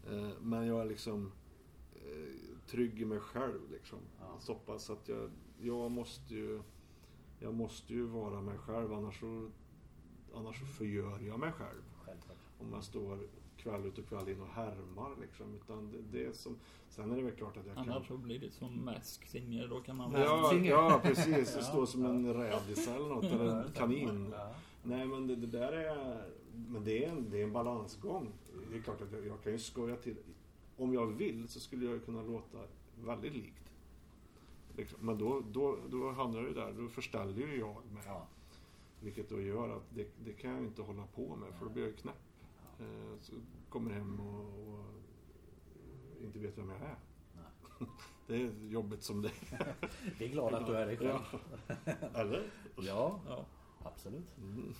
Eh, men jag är liksom eh, trygg i mig själv. Liksom. Ja. Så pass att jag, jag måste ju jag måste ju vara mig själv annars så, annars så förgör jag mig själv. Självklart. Om jag står kväll ut och kväll in och härmar liksom. Utan det, det är som, sen är det väl klart att jag kan... Annars så blir det som Mask Singer. Då kan man Ja, Singer. ja, precis. Det Ja. står som en rädis eller något, eller en kanin. Ja. Nej, men det, det där är... Men det är, en, det är en balansgång. Det är klart att jag, jag kan ju skoja till. Om jag vill så skulle jag kunna låta väldigt likt. Men då, då, då hamnar det där, då förställer ju jag mig. Ja. Vilket då gör att det, det kan jag inte hålla på med för då blir jag knäpp. Eh, så kommer hem och, och inte vet vem jag är. Nej. Det är jobbigt som det är. Vi är glada att du är dig själv. Eller? Ja, Ja. absolut. Mm.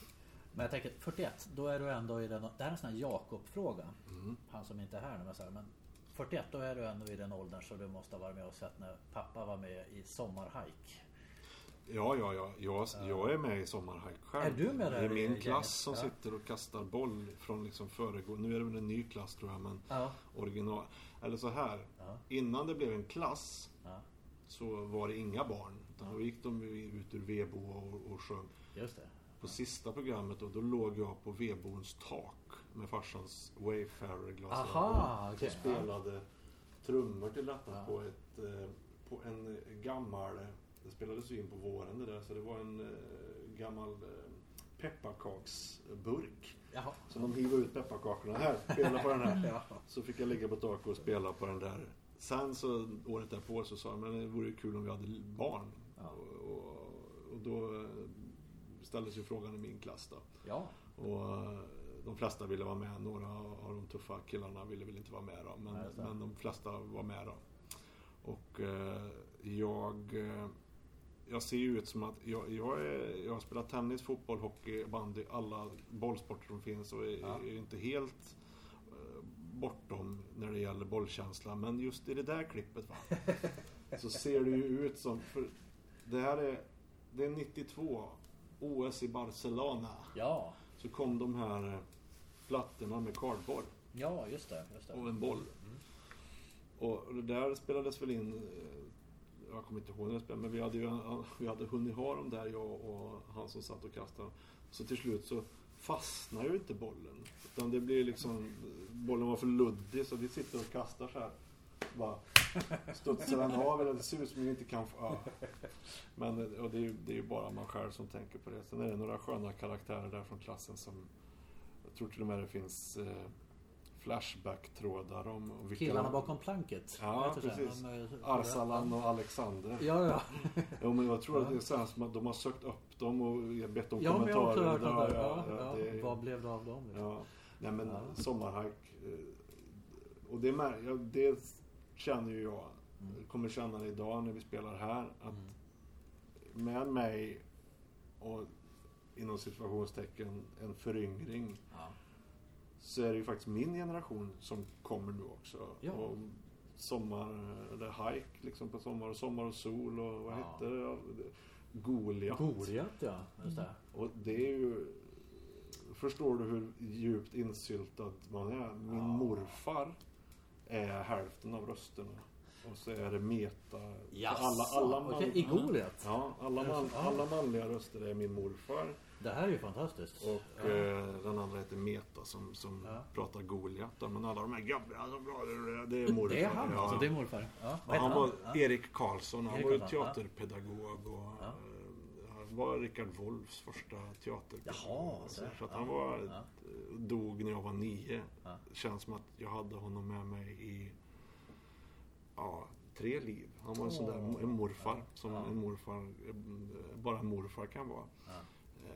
Men jag tänker 41, då är du ändå i den... Det här är en sån här Jakob-fråga. Mm. Han som inte är här nu. Men, så här, men 41, då är du ändå i den åldern så du måste ha varit med och sett när pappa var med i Sommarhike. Ja, ja, ja. Jag, jag är med i Sommarhike själv. Är du med där Det är min gänget? klass som Ja. sitter och kastar boll från liksom föregående. Nu är det väl en ny klass tror jag, men Ja. original. Eller så här. Ja. Innan det blev en klass så var det inga barn. Utan då gick de ut ur vedbo och, och sjöng. Just det. På sista programmet då, då låg jag på vedbons tak med farsans Wayfarer-glasögon. Och spelade trummor till detta Ja. på, ett, eh, på en gammal... Det spelades ju in på våren det där, så det var en eh, gammal eh, pepparkaksburk. Jaha. Så de hivade ut pepparkakorna. Här, spela på den här. Ja. Så fick jag ligga på taket och spela på den där. Sen så året därpå så sa jag, men det vore ju kul om vi hade barn. Ja. Och, och, och då ställdes ju frågan i min klass då. Ja. Och eh, de flesta ville vara med. Några av de tuffa killarna ville väl inte vara med då. Men, Nej, men de flesta var med då. Och eh, jag... Eh, jag ser ju ut som att jag, jag, är, jag har spelat tennis, fotboll, hockey, bandy, alla bollsporter som finns och är, Ja. är inte helt bortom när det gäller bollkänsla. Men just i det där klippet va. så ser det ju ut som... För det här är, det är 92. OS i Barcelona. Ja, Så kom de här eh, flattorna med kardborr ja just det. Just det. och en boll. Och det där spelades väl in, eh, jag kommer inte ihåg när det spelades, men vi hade ju vi hade hunnit ha dem där, jag och han som satt och kastade. Så till slut så fastnar ju inte bollen. Utan det blir liksom, bollen var för luddig så vi sitter och kastar så här. Bara studsar den av eller det ser ut som vi inte kan få... Ja. Men och det, är ju, det är ju bara man själv som tänker på det. Sen är det några sköna karaktärer där från klassen som... Jag tror till och med det finns eh, Flashback-trådar om om vilka... Killarna bakom planket. Ja, precis. De är- Arsalan och Alexander. Ja, ja. Jo, men jag tror att det är så här som att de har sökt upp dem och bett om Ja, men jag har kommentarer. det. Ja, Ja, ja, ja, är- Vad blev det av dem? liksom? Ja, nej men Ja. sommarhajk. eh, Och det, ja, det känner ju jag, Mm. kommer känna det idag när vi spelar här. Att Mm. med mig och inom situationstecken en föryngring Ja. så är det ju faktiskt min generation som kommer nu också. Ja. Och sommar, eller hike liksom på sommar och sommar och sol och vad Ja. hette det? Goliat. Goliat, ja. Just det. Och det är ju... Förstår du hur djupt insyltad man är? Min Ja. morfar är hälften av rösterna. Och så är det meta. Jaså, alla, alla, man, okej, I Goliat? ja, alla, man, alla manliga röster är min morfar. Det här är ju fantastiskt. Och ja. eh, den andra heter Meta som, som Ja. pratar Goliat. Men alla de här grabbarna som pratar, det är morfar. Det är han ja. alltså, det är morfar. Ja. Han var. Erik Karlsson, han Erik var ju teaterpedagog och var Rickard Wolffs första teaterpedagog. Jaha, så, så. att han var, Ja. dog när jag var nio. Ja. Känns som att jag hade honom med mig i ja, tre liv. Han var en sån där en morfar som en morfar, bara en morfar kan vara. Ja. Eh,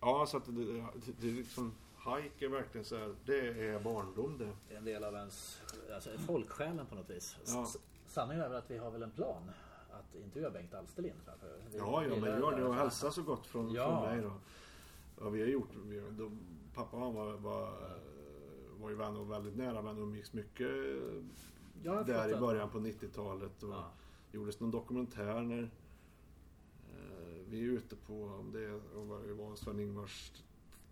Ja, så att det, det, är liksom Hike är verkligen så här, det är barndom det. En del av ens alltså, folksjälen på något vis. Ja. Sanningen är väl att vi har väl en plan att intervjua Bengt Alsterlind framför. Vi- Ja, ja, men gör det och hälsa så gott från, Ja. från mig då. Ja, vi har gjort, vi, har- då, pappa han var, var, var ju vän och väldigt nära vän och umgicks mycket Ja, där i början på 90-talet. Och Ja. gjordes någon dokumentär när eh, vi är ute på, om det är- var Sven-Ingvars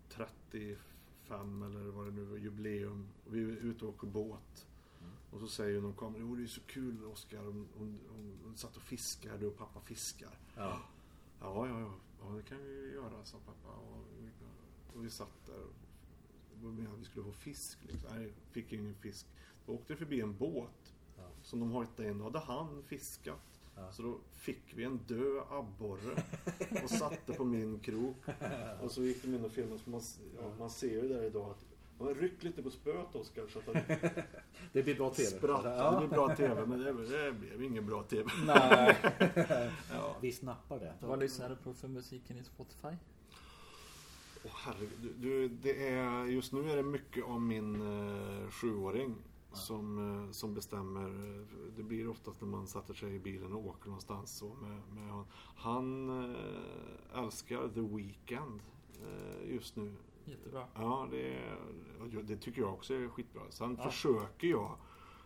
35 eller vad det nu var, jubileum. Och vi är ute och åker båt. Och så säger någon kamera, jo det är så kul Oskar, hon, hon, hon, hon satt och fiskade och pappa fiskar. Ja. Ja, ja, ja, ja det kan vi göra, sa pappa. Och vi, och vi satt där och menade att vi skulle få fisk. Liksom. Nej, fick ingen fisk. Då åkte det förbi en båt Ja. som de hojtade in. Då hade han fiskat. Ja. Så då fick vi en död abborre och satte på min krok. Och så gick de in och filmade. Man, ja, man ser ju där idag att man ryck lite på spöet Oskar så att det Det blir bra TV. spratt. Ja. Det blev bra TV men det, det blev ingen bra TV. Nej. Ja. Vi snappar det. Vad lyssnar du på för musiken i Spotify? Åh herregud, du, du, det är, just nu är det mycket om min eh, sjuåring som, eh, som bestämmer. Det blir oftast när man sätter sig i bilen och åker någonstans. Så med, med, hon. han eh, älskar The Weeknd eh, just nu. Jättebra. Ja, det, och det tycker jag också är skitbra. Sen Ja. försöker jag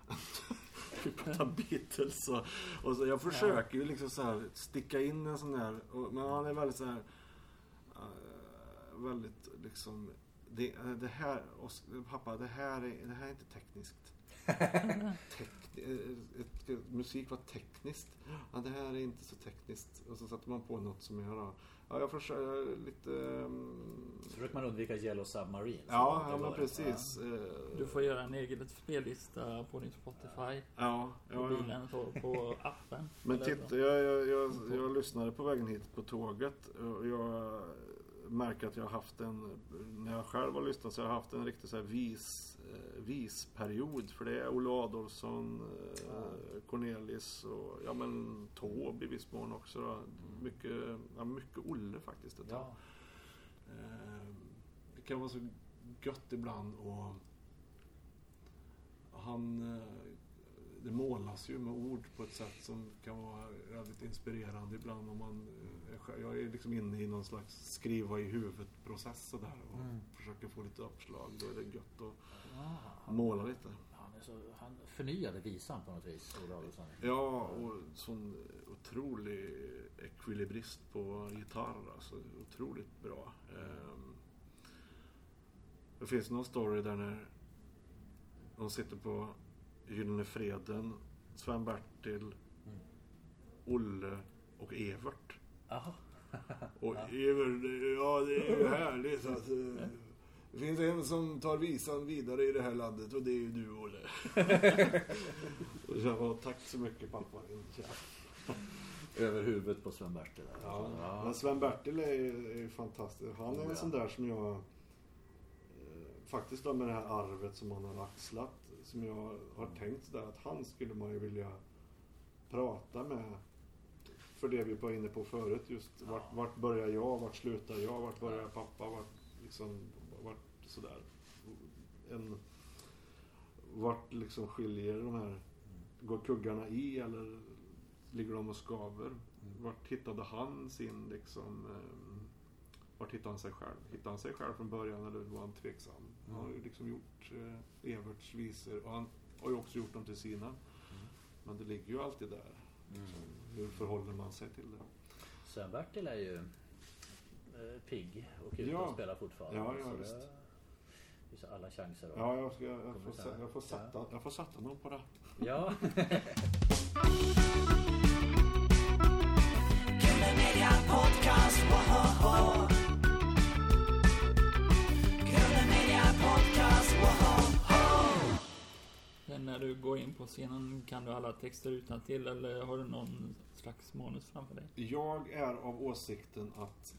vi pratar Beatles och, och så, jag försöker ju liksom så här sticka in en sån här, och, men han är väldigt så här eh, väldigt liksom det, det här, Os- pappa, det här är, det här är inte tekniskt. Tek, ett, ett, musik var tekniskt. Ja, det här är inte så tekniskt. Och så satte man på något som är då. Ja, jag försöker lite... ehm, Så försöker man undvika Yellow Submarine. Ja, ja men precis. Eh, Du får göra en egen spellista på din Spotify. Ja, På ja, ja. bilen och på appen. Men titta, jag, jag, jag, jag lyssnade på vägen hit på tåget och jag märker att jag har haft en, när jag själv har lyssnat så har jag haft en riktig så här vis, eh, visperiod. För det är Olle Adolfsson, eh, Cornelis och ja men Taube i viss mån också. Då. Mycket, ja, mycket Olle faktiskt tag. Ja. Eh, Det kan vara så gött ibland och han det målas ju med ord på ett sätt som kan vara väldigt inspirerande ibland om man jag är liksom inne i någon slags skriva i huvudet-process sådär och Mm. försöker få lite uppslag. Då är det gött att Ah, måla lite. han alltså, han förnyade visan på något vis. Olle Adolphson. Ja, och sån otrolig ekvilibrist på gitarr. Alltså, otroligt bra. Ehm, Det finns någon story där när de sitter på Gyllene Freden, Sven-Bertil, Olle och Evert. Och Evert, ja det är ju härligt eh, det finns en som tar visan vidare i det här landet och det är ju du Olle. och så, ja, tack så mycket pappa. Över huvudet på Sven-Bertil. Ja, men Sven-Bertil är, är ju fantastisk. Han är en Ja. sån där som jag... Eh, faktiskt då med det här arvet som han har axlat. Som jag har tänkt sådär att han skulle man ju vilja prata med. För det vi var inne på förut just. Vart, vart börjar jag? Vart slutar jag? Vart börjar pappa? Vart liksom... Vart sådär. En... Vart liksom skiljer de här... Går kuggarna i eller ligger de och skaver? Vart hittade han sin liksom... Eh, vart hittade han sig själv? Hittade han sig själv från början eller var han tveksam? Han har ju liksom gjort eh, Everts visor och han har ju också gjort dem till sina. Men det ligger ju alltid där. Liksom, hur förhåller man sig till det? Sven-Bertil är ju eh, pigg och ute Ja. och spelar fortfarande. Ja, ja, så visst. det finns alla chanser. Ja, jag, ska, jag, får, sen. jag, får sätta, jag får sätta någon på det. Ja. Podcast, när du går in på scenen, kan du alla texter utan till eller har du någon slags manus framför dig? Jag är av åsikten att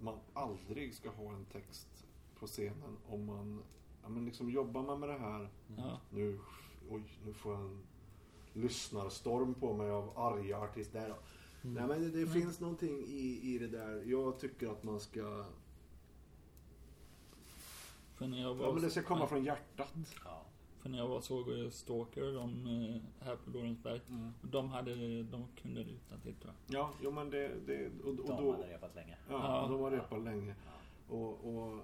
man aldrig ska ha en text på scenen om man ja, men liksom jobbar man med det här Ja. Nu, oj, nu får jag en lyssnarstorm på mig av arga artister. Nej men det, det finns någonting i, i det där. Jag tycker att man ska... För när jag var, Ja men det ska komma från hjärtat. ja. För när jag var såg eh, Stalker, de eh, här på Lorensberg. Och de hade, de kunde det utan till tror jag. Ja, jo men det... det och, och De då, hade repat länge. ja, Ja. de har repat länge. Och, och...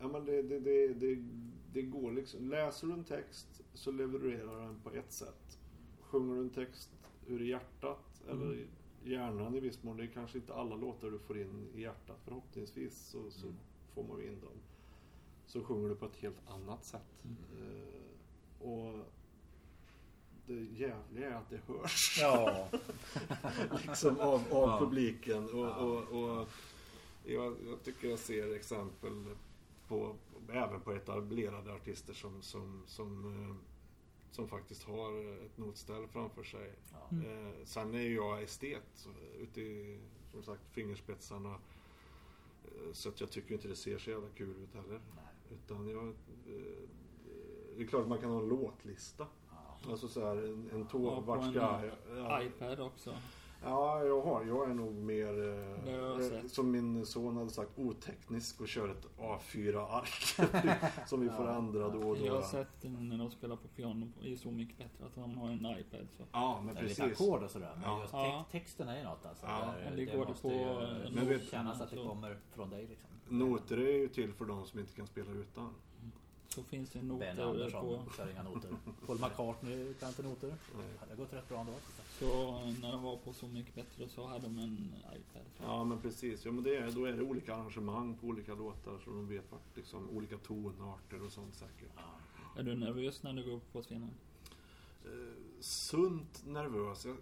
Ja men det, det, det, det, det går liksom. Läser du en text så levererar den på ett sätt. Sjunger du en text ur hjärtat eller i hjärnan i viss mån. Det är kanske inte alla låtar du får in i hjärtat. Förhoppningsvis så, så får man in dem. Så sjunger du på ett helt annat sätt. Eh, och det jävliga är att det hörs Ja. liksom av, av Ja. publiken. Och, Ja. och, och jag, jag tycker jag ser exempel på, även på etablerade artister som, som, som, eh, som faktiskt har ett notställ framför sig. Ja. Eh, sen är ju jag estet ute i som sagt fingerspetsarna. Så att jag tycker inte det ser så jävla kul ut heller. Nej. Utan jag, eh, det är klart att man kan ha en låtlista. Ja. Alltså så här en, en Ja, tå, på vart ska jag? Ja, iPad också. Ja, jag, har, jag är nog mer, Det jag eh, som min son hade sagt, oteknisk och kör ett A4-ark. som vi får ändra då och då. Jag har sett när de spelar på piano på- i Så mycket bättre att de har en iPad. Så. Ja, men Det är lite precis. ackord och sådär. Men Ja. just Ja. tex- texten är ju något alltså. Ja, Där det går det måste på, ju Men vet- kännas att det kommer från dig liksom. Noter är ju till för de som inte kan spela utan. så finns det Ben noter Andersson på. kör inga noter. Paul McCartney kan inte noter. Det har gått rätt bra ändå. Så när de var på Så mycket bättre så hade de en iPad. Ja, men precis. Ja, men det är, då är det olika arrangemang på olika låtar så de vet vart, liksom, olika tonarter och sånt säkert. Är du nervös när du går upp på scenen? Sunt nervös. Jag,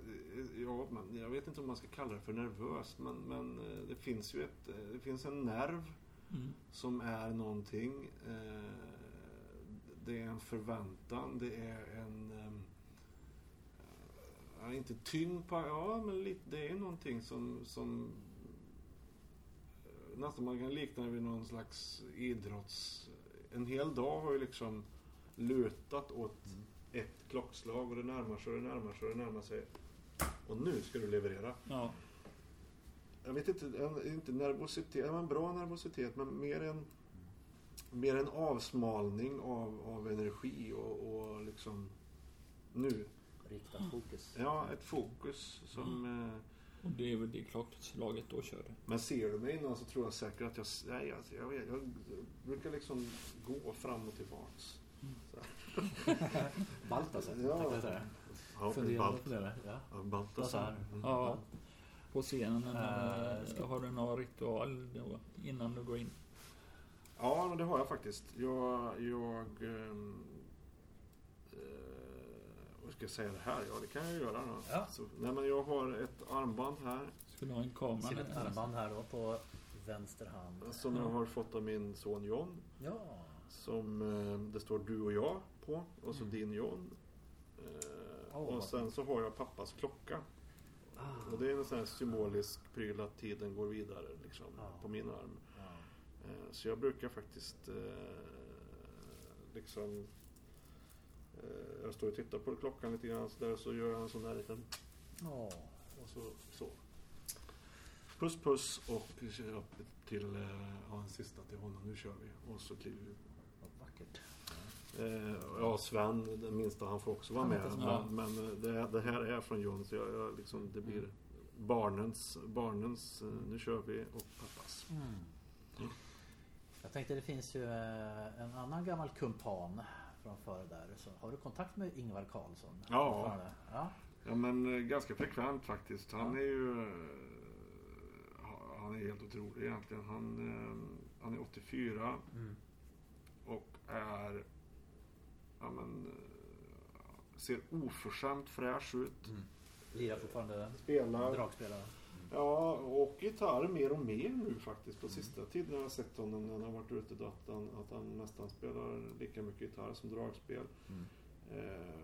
ja, men jag vet inte om man ska kalla det för nervös, men, men eh, det finns ju ett, eh, det finns en nerv Mm. som är någonting. Eh, det är en förväntan, det är en... ja, inte tyngd på... Ja, men lite, det är någonting som... som nästan man kan likna det vid någon slags idrotts... En hel dag har ju liksom lutat åt ett klockslag och det närmar sig och det närmar sig och det närmar sig. Och nu ska du leverera. Ja. Jag vet inte, inte nervositet, men bra nervositet, men mer en, mer en avsmalning av, av energi och, och liksom nu. Riktat fokus. Ja, ett fokus som... Eh, Och det är väl det klockslaget då kör du. men ser du mig innan så tror jag säkert att jag... Nej, alltså, jag, vet, jag brukar liksom gå fram och tillbaks. Baltasar. Ja. Ja, Fundera Balt, på det. Ja. ja, Baltasar. Mm. Ja. På scenen eh, ska- har du någon ritual innan du går in? Ja, men det har jag faktiskt. Jag... jag ehm, eh, vad ska jag säga det här? Ja, det kan jag göra då. Ja. Så, nej, men jag har ett armband här Skulle du ha en kamera? Ser ett armband här då på vänster hand. som jag har fått av min son John. Ja. Som eh, det står du och jag på. Och så Mm. din John. Åh, och sen så har jag pappas klocka. Ah. Och det är en sån här symbolisk pryl att tiden går vidare liksom, Ja. på min arm. Ja. Eh, Så jag brukar faktiskt liksom Jag står och tittar på klockan lite grann så där så gör jag en sån där liten Åh. och så, så. Puss puss och till ja, en sista till honom. Nu kör vi. Och så kliver vi. Eh, ja, Sven, den minsta, han får också vara med. Men, men eh, det, det här är från John så jag, jag liksom, det blir barnens, barnens eh, nu kör vi och pappas. Mm. Jag tänkte det finns ju en annan gammal kumpan från före där. Så har du kontakt med Ingvar Carlsson? Ja. Ja. Ja men ganska frekvent faktiskt. Han Ja. är ju Han är helt otrolig egentligen. Han, han är 84 Mm. och är ja, men, eh, ser oförskämt fräsch ut. Mm. Lirar fortfarande Spelar. dragspelare? Ja, och gitarr mer och mer nu faktiskt. På sista tiden har jag sett honom när han har varit ute då att han, att han nästan spelar lika mycket gitarr som dragspel. Mm. Eh,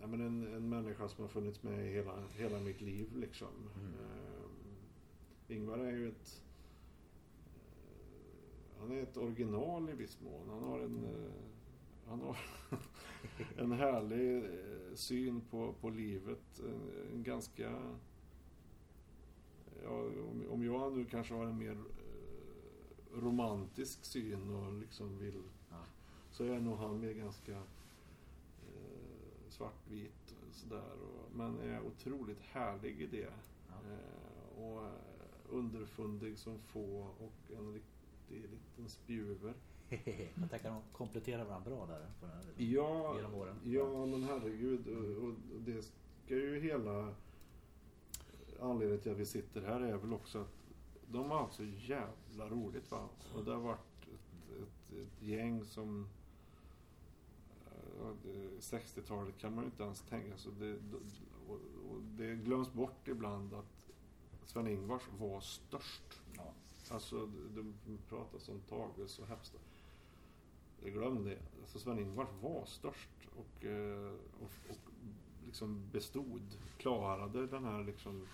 ja, men en, en människa som har funnits med i hela, hela mitt liv liksom. Mm. Eh, Ingvar är ju ett eh, han är ett original i viss mån. Han har en, eh, han har en härlig eh, syn på, på livet. En, en ganska... Ja, om, jag nu kanske har en mer eh, romantisk syn och liksom vill... Ja. Så är nog han mer ganska eh, svartvit och sådär. Men är otroligt härlig i det. Ja. Eh, och eh, underfundig som få och en riktig liten spjuver. Jag tänker att de kompletterar varandra bra där. På den här, Ja, Genom åren. ja men herregud. Och, och det ska ju hela anledningen till att vi sitter här är väl också att de har haft så jävla roligt va. Och det har varit ett, ett, ett gäng som ja, det- 60-talet kan man ju inte ens tänka sig. Det, och, och det glöms bort ibland att Sven-Ingvars var störst. Ja. Alltså, det, det pratas om Tages och Hepstad. Glöm det. Alltså Sven-Ingvars var störst och, eh, och, och liksom bestod, klarade den här liksom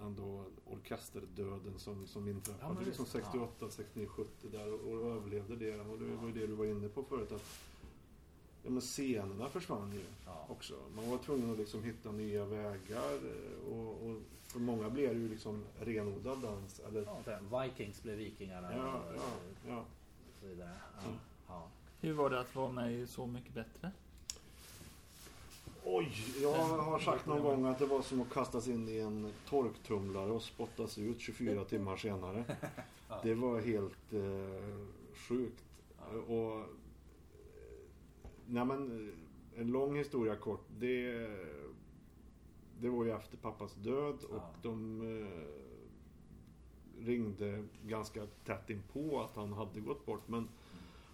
ändå orkesterdöden som, som Ja, inträffade men liksom visst. 68, 69, 70 där och, och överlevde det. Och det var ju det du var inne på förut att ja, men scenerna försvann ju Ja. också. Man var tvungen att liksom hitta nya vägar eh, och, och för många blev det ju liksom renodlad dans. Eller, Ja, Vikings blev Vikingarna ja, och, ja, ja. och så vidare. Ja. Mm. Ja. Hur var det att vara med i Så mycket bättre? Oj, jag har sagt någon gång att det var som att kastas in i en torktumlare och spottas ut 24 timmar senare. Det var helt eh, sjukt. Och, nej men, en lång historia kort. Det, det var ju efter pappas död och de eh, ringde ganska tätt in på att han hade gått bort. Men,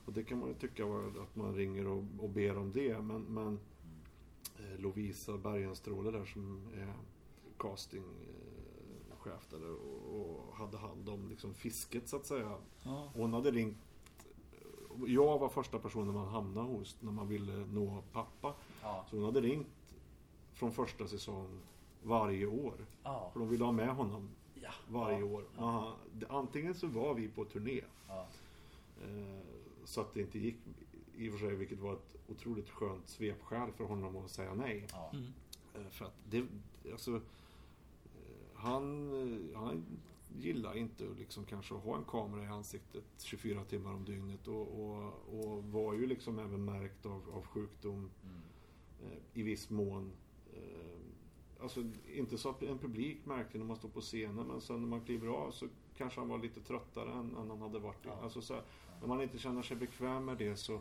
och det kan man ju tycka var att man ringer och, och ber om det. Men, men eh, Lovisa Bergenstråle där som är castingchef där och, och hade hand om liksom fisket så att säga. Ja. Hon hade ringt jag var första personen man hamnade hos när man ville nå pappa. Ja. Så hon hade ringt från första säsong varje år. Ja. För de ville ha med honom Ja. varje år. Antingen så var vi på turné. Eh, så att det inte gick i och för sig, vilket var ett otroligt skönt svepskäl för honom att säga nej. Ja. Mm. Eh, För att det, alltså, eh, han, eh, han gillar inte att liksom kanske ha en kamera i ansiktet 24 timmar om dygnet och, och, och var ju liksom även märkt av, av sjukdom Mm. i viss mån. Alltså inte så att en publik märkte när man står på scenen men sen när man kliver av så kanske han var lite tröttare än, än han hade varit. Ja. Alltså så här, när man inte känner sig bekväm med det så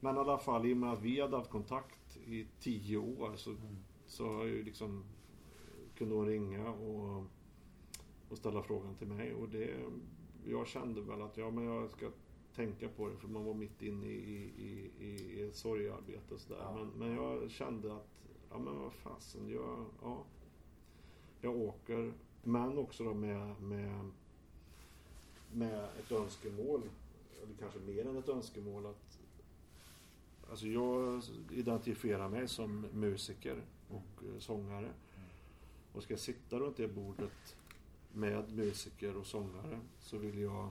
Men i alla fall, i och med att vi hade haft kontakt i tio år så, så har ju liksom kunde hon ringa och, och ställa frågan till mig. Och det, jag kände väl att ja, men jag ska tänka på det för man var mitt inne i, i, i, i ett sorgearbete och sådär. Ja. Men, men jag kände att, ja men vad fasen, jag, ja, jag åker. Men också då med, med, med ett önskemål, eller kanske mer än ett önskemål att Alltså jag identifierar mig som musiker och eh, sångare. Och ska jag sitta runt det bordet med musiker och sångare så vill jag,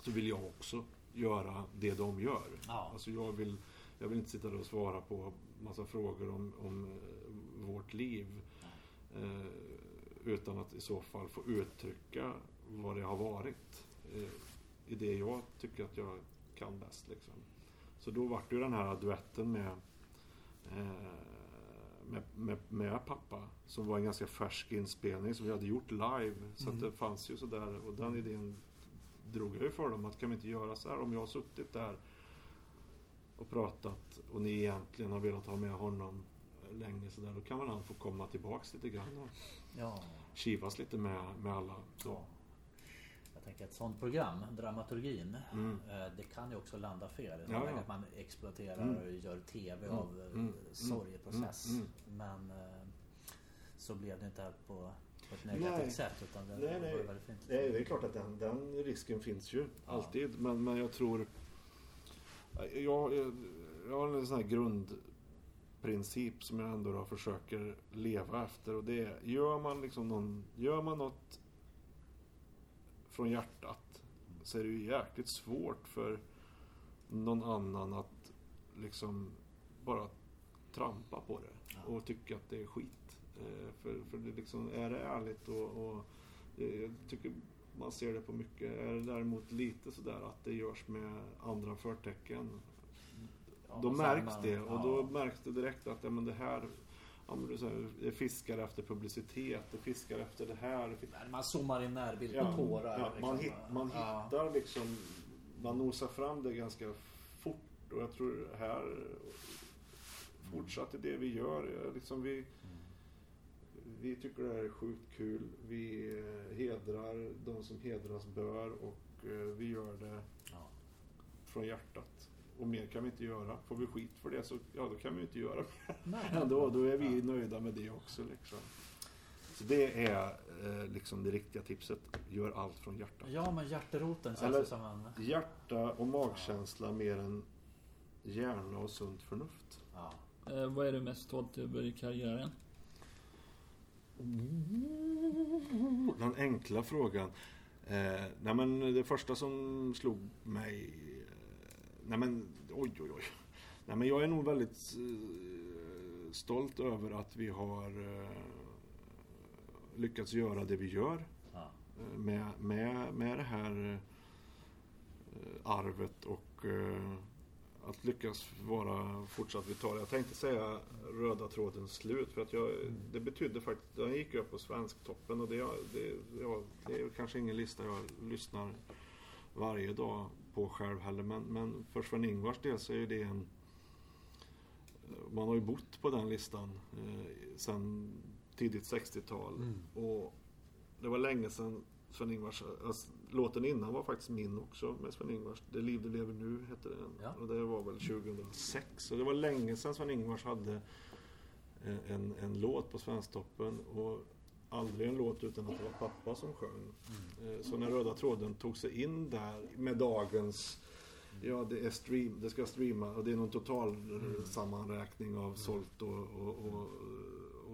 så vill jag också göra det de gör. Ja. Alltså jag vill, jag vill inte sitta där och svara på massa frågor om, om eh, vårt liv. Eh, utan att i så fall få uttrycka vad det har varit. Eh, I det jag tycker att jag kan bäst. Liksom. Så då vart det ju den här duetten med, eh, med, med, med pappa. Som var en ganska färsk inspelning som vi hade gjort live. Så att det fanns ju sådär. Och den idén drog jag ju för dem att kan vi inte göra så här om jag har suttit där och pratat och ni egentligen har velat ha med honom länge sådär. Då kan väl han få komma tillbaks lite grann och Ja. kivas lite med, med alla. Ja. Jag tänker ett sånt program, dramaturgin, Mm. eh, det kan ju också landa fel. Ja, ja. Att man exploaterar Mm. och gör TV Mm, av eh, mm, sorgeprocess. mm, Men eh, så blev det inte här på, på ett Nej. negativt sätt. Utan det Nej, nej. var väldigt fint. Är, det är klart att den, den risken finns ju alltid. Men, men jag tror... Jag, jag, jag har en sån här grundprincip som jag ändå då försöker leva efter. Och det är, gör man, liksom någon, gör man något från hjärtat så är det ju jäkligt svårt för någon annan att liksom bara trampa på det Ja. och tycka att det är skit. Eh, För, för det liksom, är det ärligt och, och eh, jag tycker man ser det på mycket. Är det däremot lite sådär att det görs med andra förtecken Ja, då märks sen det man- och då ja. märks det direkt att ja, men det här ja, men det, här, det fiskar efter publicitet, det fiskar efter det här. Man zoomar in närbild på tårar. ja, man, liksom. hit, man hittar liksom, man nosar fram det ganska fort och jag tror här fortsatte det vi gör. Liksom vi, vi tycker det här är sjukt kul. Vi eh, hedrar de som hedras bör och eh, vi gör det Ja. från hjärtat. Och mer kan vi inte göra. Får vi skit för det så ja, då kan vi inte göra mer. Nej. Ändå, då är vi nöjda med det också. Liksom. Så det är eh, liksom det riktiga tipset. Gör allt från hjärtat. Ja, men hjärteroten känns Eller- det som en... Hjärta och magkänsla mer än hjärna och sunt förnuft. Ja. Eh, vad är du mest stolt över i karriären? Den enkla frågan. Eh, nej men det första som slog mig... Eh, nej men oj oj oj. Nej men jag är nog väldigt eh, stolt över att vi har eh, lyckats göra det vi gör. Ja. eh, Med, med, med det här eh, arvet och att lyckas vara fortsatt vital. Jag tänkte säga röda trådens slut för att jag, det betydde faktiskt, den gick upp på Svensktoppen och det, det, ja, det är kanske ingen lista jag lyssnar varje dag på själv heller men, men för Sven-Ingvars del så är det en man har ju bott på den listan eh, sedan tidigt 60-tal och det var länge sedan Sven-Ingvars, alltså, låten innan var faktiskt min också med Sven-Ingvars. Det liv du lever nu hette den. Ja. Och det var väl 2006. Så det var länge sedan Sven-Ingvars hade en, en, en låt på Svensktoppen och aldrig en låt utan att det var pappa som sjöng. Eh, Så när Röda tråden tog sig in där med dagens Ja, det, är stream, det ska streama och det är någon total eh, sammanräkning av sålt och, och, och,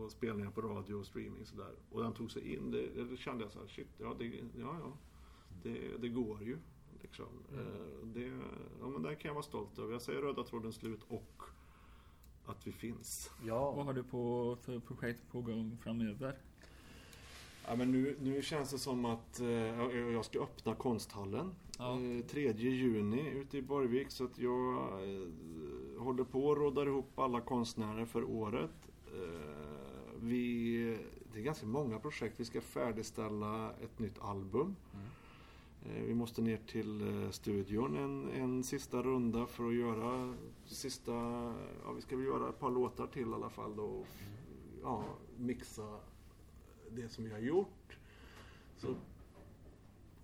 och spelningar på radio och streaming sådär. Och den tog sig in, det, det kände jag så här, shit, ja, det, ja, ja det, det går ju. Liksom. Eh, Det, ja, men den kan jag vara stolt över. Jag säger Röda tråden slut och att vi finns. Vad Ja. har du på för projekt på gång framöver? Ja, men nu, nu känns det som att eh, jag ska öppna konsthallen Ja. eh, 3 juni ute i Borgvik. Så att jag eh, håller på och råddar ihop alla konstnärer för året. Vi, det är ganska många projekt. Vi ska färdigställa ett nytt album. Eh, Vi måste ner till eh, studion en, en sista runda för att göra sista, ja vi ska väl göra ett par låtar till i alla fall då. och Ja, mixa det som vi har gjort. Så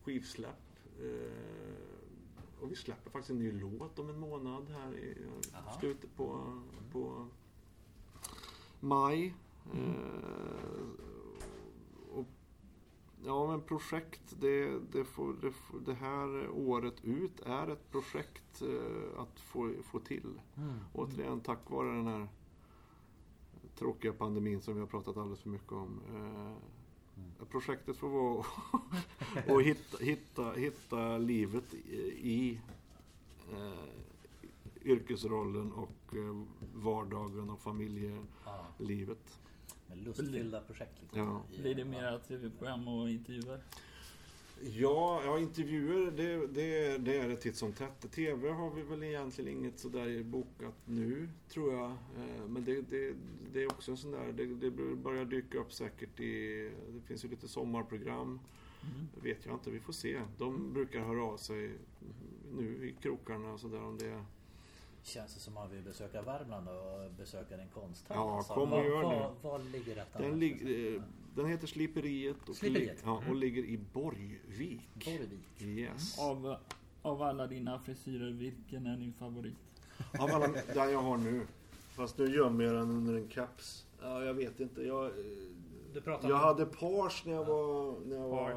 skivsläpp. Eh, och vi släpper faktiskt en ny låt om en månad här i Jaha. slutet på, på maj. Eh, och, ja men projekt, det, det, får, det, får, det här året ut är ett projekt eh, att få, få till. Mm. Återigen tack vare den här tråkiga pandemin som vi har pratat alldeles för mycket om. Eh, Projektet får vara att hitta, hitta, hitta livet i, eh, yrkesrollen och vardagen och familjelivet. Med lustfyllda projekt. Liksom. Ja. Blir det mera tv-program och intervjuer? Ja, ja intervjuer det, det, det är det titt som tätt. TV har vi väl egentligen inget sådär bokat nu, tror jag. Eh, Men det, det, det är också en sån där, det, det börjar dyka upp säkert i, det finns ju lite sommarprogram. Mm. Vet jag inte, vi får se. De brukar höra av sig nu i krokarna och sådär om det. Känns det som att man vill besöka Värmland och besöka din konsthall? Ja, Alltså, kom och var, gör det. var, var ligger detta? Den, lig, eh, den heter Sliperiet och, Sliperiet. ja, och ligger i Borgvik. Borgvik. Yes. Av, av alla dina frisyrer, vilken är din favorit? Av alla, den jag har nu. Fast nu gömmer jag den under en caps. Ja, jag vet inte. Jag, eh, Du pratar jag om... hade pars när jag var, när jag var,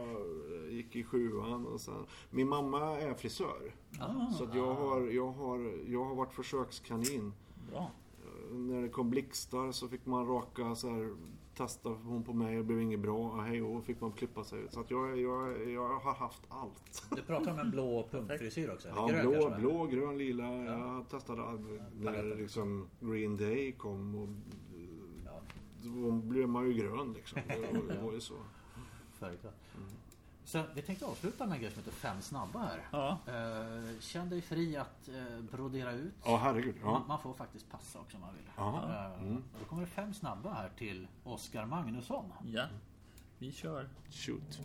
gick i sjuan. Och sen, min mamma är frisör. Ah, Så att jag, har, jag, har, jag har varit försökskanin. Bra. Eh, När det kom blixtar så fick man raka så här. Testade hon på mig och det blev inget bra. Och hej och fick man klippa sig. Så att jag, jag, jag har haft allt. Du pratar om en blå punkfrisyr också? Ja, Grön blå, blå, grön, lila. Jag testade när liksom Green Day kom och Ja, då blev man ju grön liksom. Det var, ju så. självklart. Så vi tänkte avsluta med en grej som heter Fem snabba här. Ja. Eh, känn dig fri att eh, brodera ut. Ja, herregud. Man, Ja. man får faktiskt passa också om man vill. Eh, Då kommer det fem snabba här till Oskar Magnusson. Ja. Vi kör. Shoot.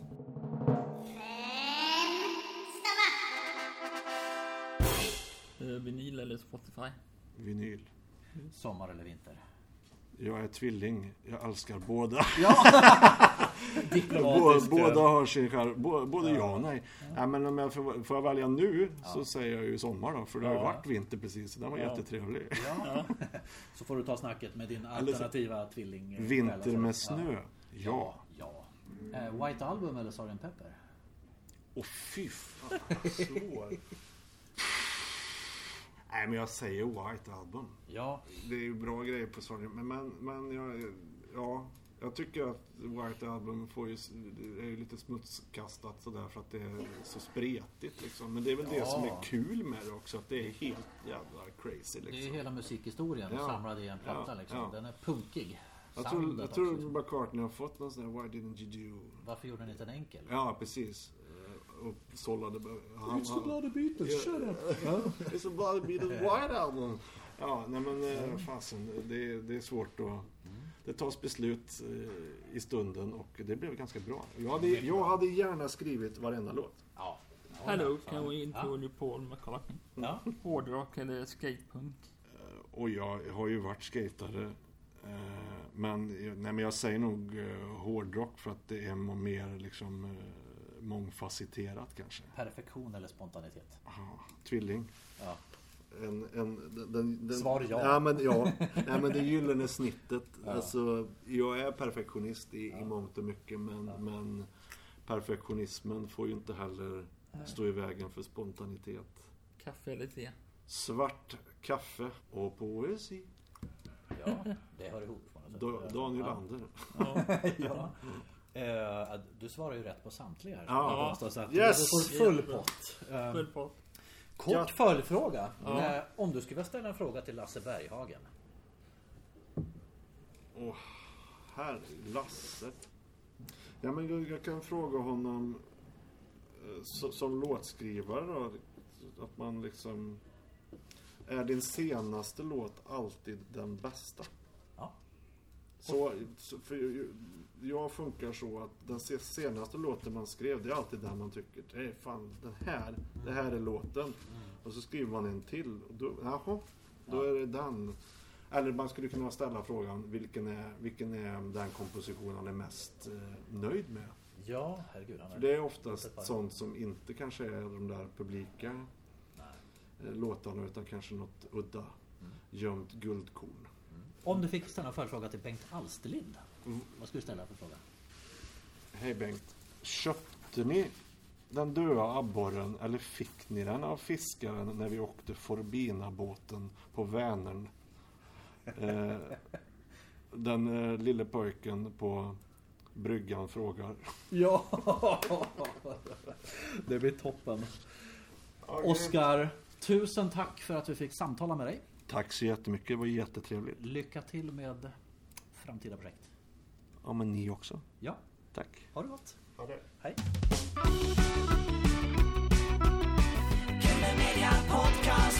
Eh, vinyl eller Spotify? Vinyl. Sommar eller vinter? Jag är tvilling. Jag älskar båda. Bå- Diplomatisk. båda har sin skär, bå- Både ja och nej. nej men om jag får, får jag välja nu så säger jag ju sommar då. För det har ju Ja. varit vinter precis. Den var jättetrevlig. Ja. Så får du ta snacket med din alternativa tvilling. Vinter med snö. Ja. Ja. ja. Eh, White Album eller Sgt. Pepper? Åh fy fan, svår. Nej men jag säger White Album. Ja. Det är ju bra grejer på Sony. Men, men, men jag, ja, jag tycker att White Album får ju, det är ju lite smutskastat sådär för att det är så spretigt liksom. Men det är väl det Ja. som är kul med det också. Att det är helt jävla crazy Det är liksom. hela musikhistorien Ja. samlad i en platta Ja, liksom. ja. Den är punkig. Jag tror, jag tror. McCartney har fått någon sån där Why didn't you do? Varför gjorde ni inte en enkel? Ja, precis. Och sållade... Han, It's the Bloody Beatles, shut up! It's a Bloody Beatles White Album. Ja, nej men eh, fasen. Det, det är svårt att... Det tas beslut eh, i stunden och det blev ganska bra. Jag hade, jag hade gärna skrivit varenda låt. Ja. Hello, can we include Paul McCartney? Ja. Hårdrock eller skatepunk? Eh, Och jag har ju varit skatare. Men, nej, men jag säger nog hårdrock för att det är mer liksom mångfacetterat kanske. Perfektion eller spontanitet? Ja, tvilling. Ja. En, en, den, den, Svar ja. Ja, men, ja. Nej, men det gyllene snittet. Alltså, jag är perfektionist i, i mångt och mycket men, men perfektionismen får ju inte heller stå i vägen för spontanitet. Kaffe eller te? Svart kaffe och poesi. Ja, det hör ihop. Da, Daniel ja. Ander. ja. Eh, du svarar ju rätt på samtliga här. Ja. Så att Yes! du får full pott. Eh, Full pott. Kort Ja. följdfråga. Eh, om du skulle vilja ställa en fråga till Lasse Berghagen. Åh, här, Lasse. Ja, men jag, jag kan fråga honom eh, så, som låtskrivare då. Att man liksom... Är din senaste låt alltid den bästa? Ja. Så, så för jag funkar så att den se- senaste låten man skrev, det är alltid den man tycker, det är fan den här, det här är låten. Och så skriver man en till. Och då, jaha, då är det den. Eller man skulle kunna ställa frågan, vilken är, vilken är den komposition han är mest eh, nöjd med? Ja, herregud. Han är... det är oftast sånt som inte kanske är de där publika Nej. eh, låtarna utan kanske något udda gömt guldkorn. Om du fick ställa en följdfråga till Bengt Alsterlind. Mm. Vad skulle du ställa för fråga? Hej Bengt. Köpte ni den döda abborren eller fick ni den av fiskaren när vi åkte Forbina-båten på Vänern? Eh, den eh, lille pojken på bryggan frågar. Ja! det blir toppen. Oskar, tusen tack för att vi fick samtala med dig. Tack så jättemycket, det var jättetrevligt. Lycka till med framtida projekt. Ja, men ni också. Ja. Tack. Ha det gott. Ha det. Hej. Podcast,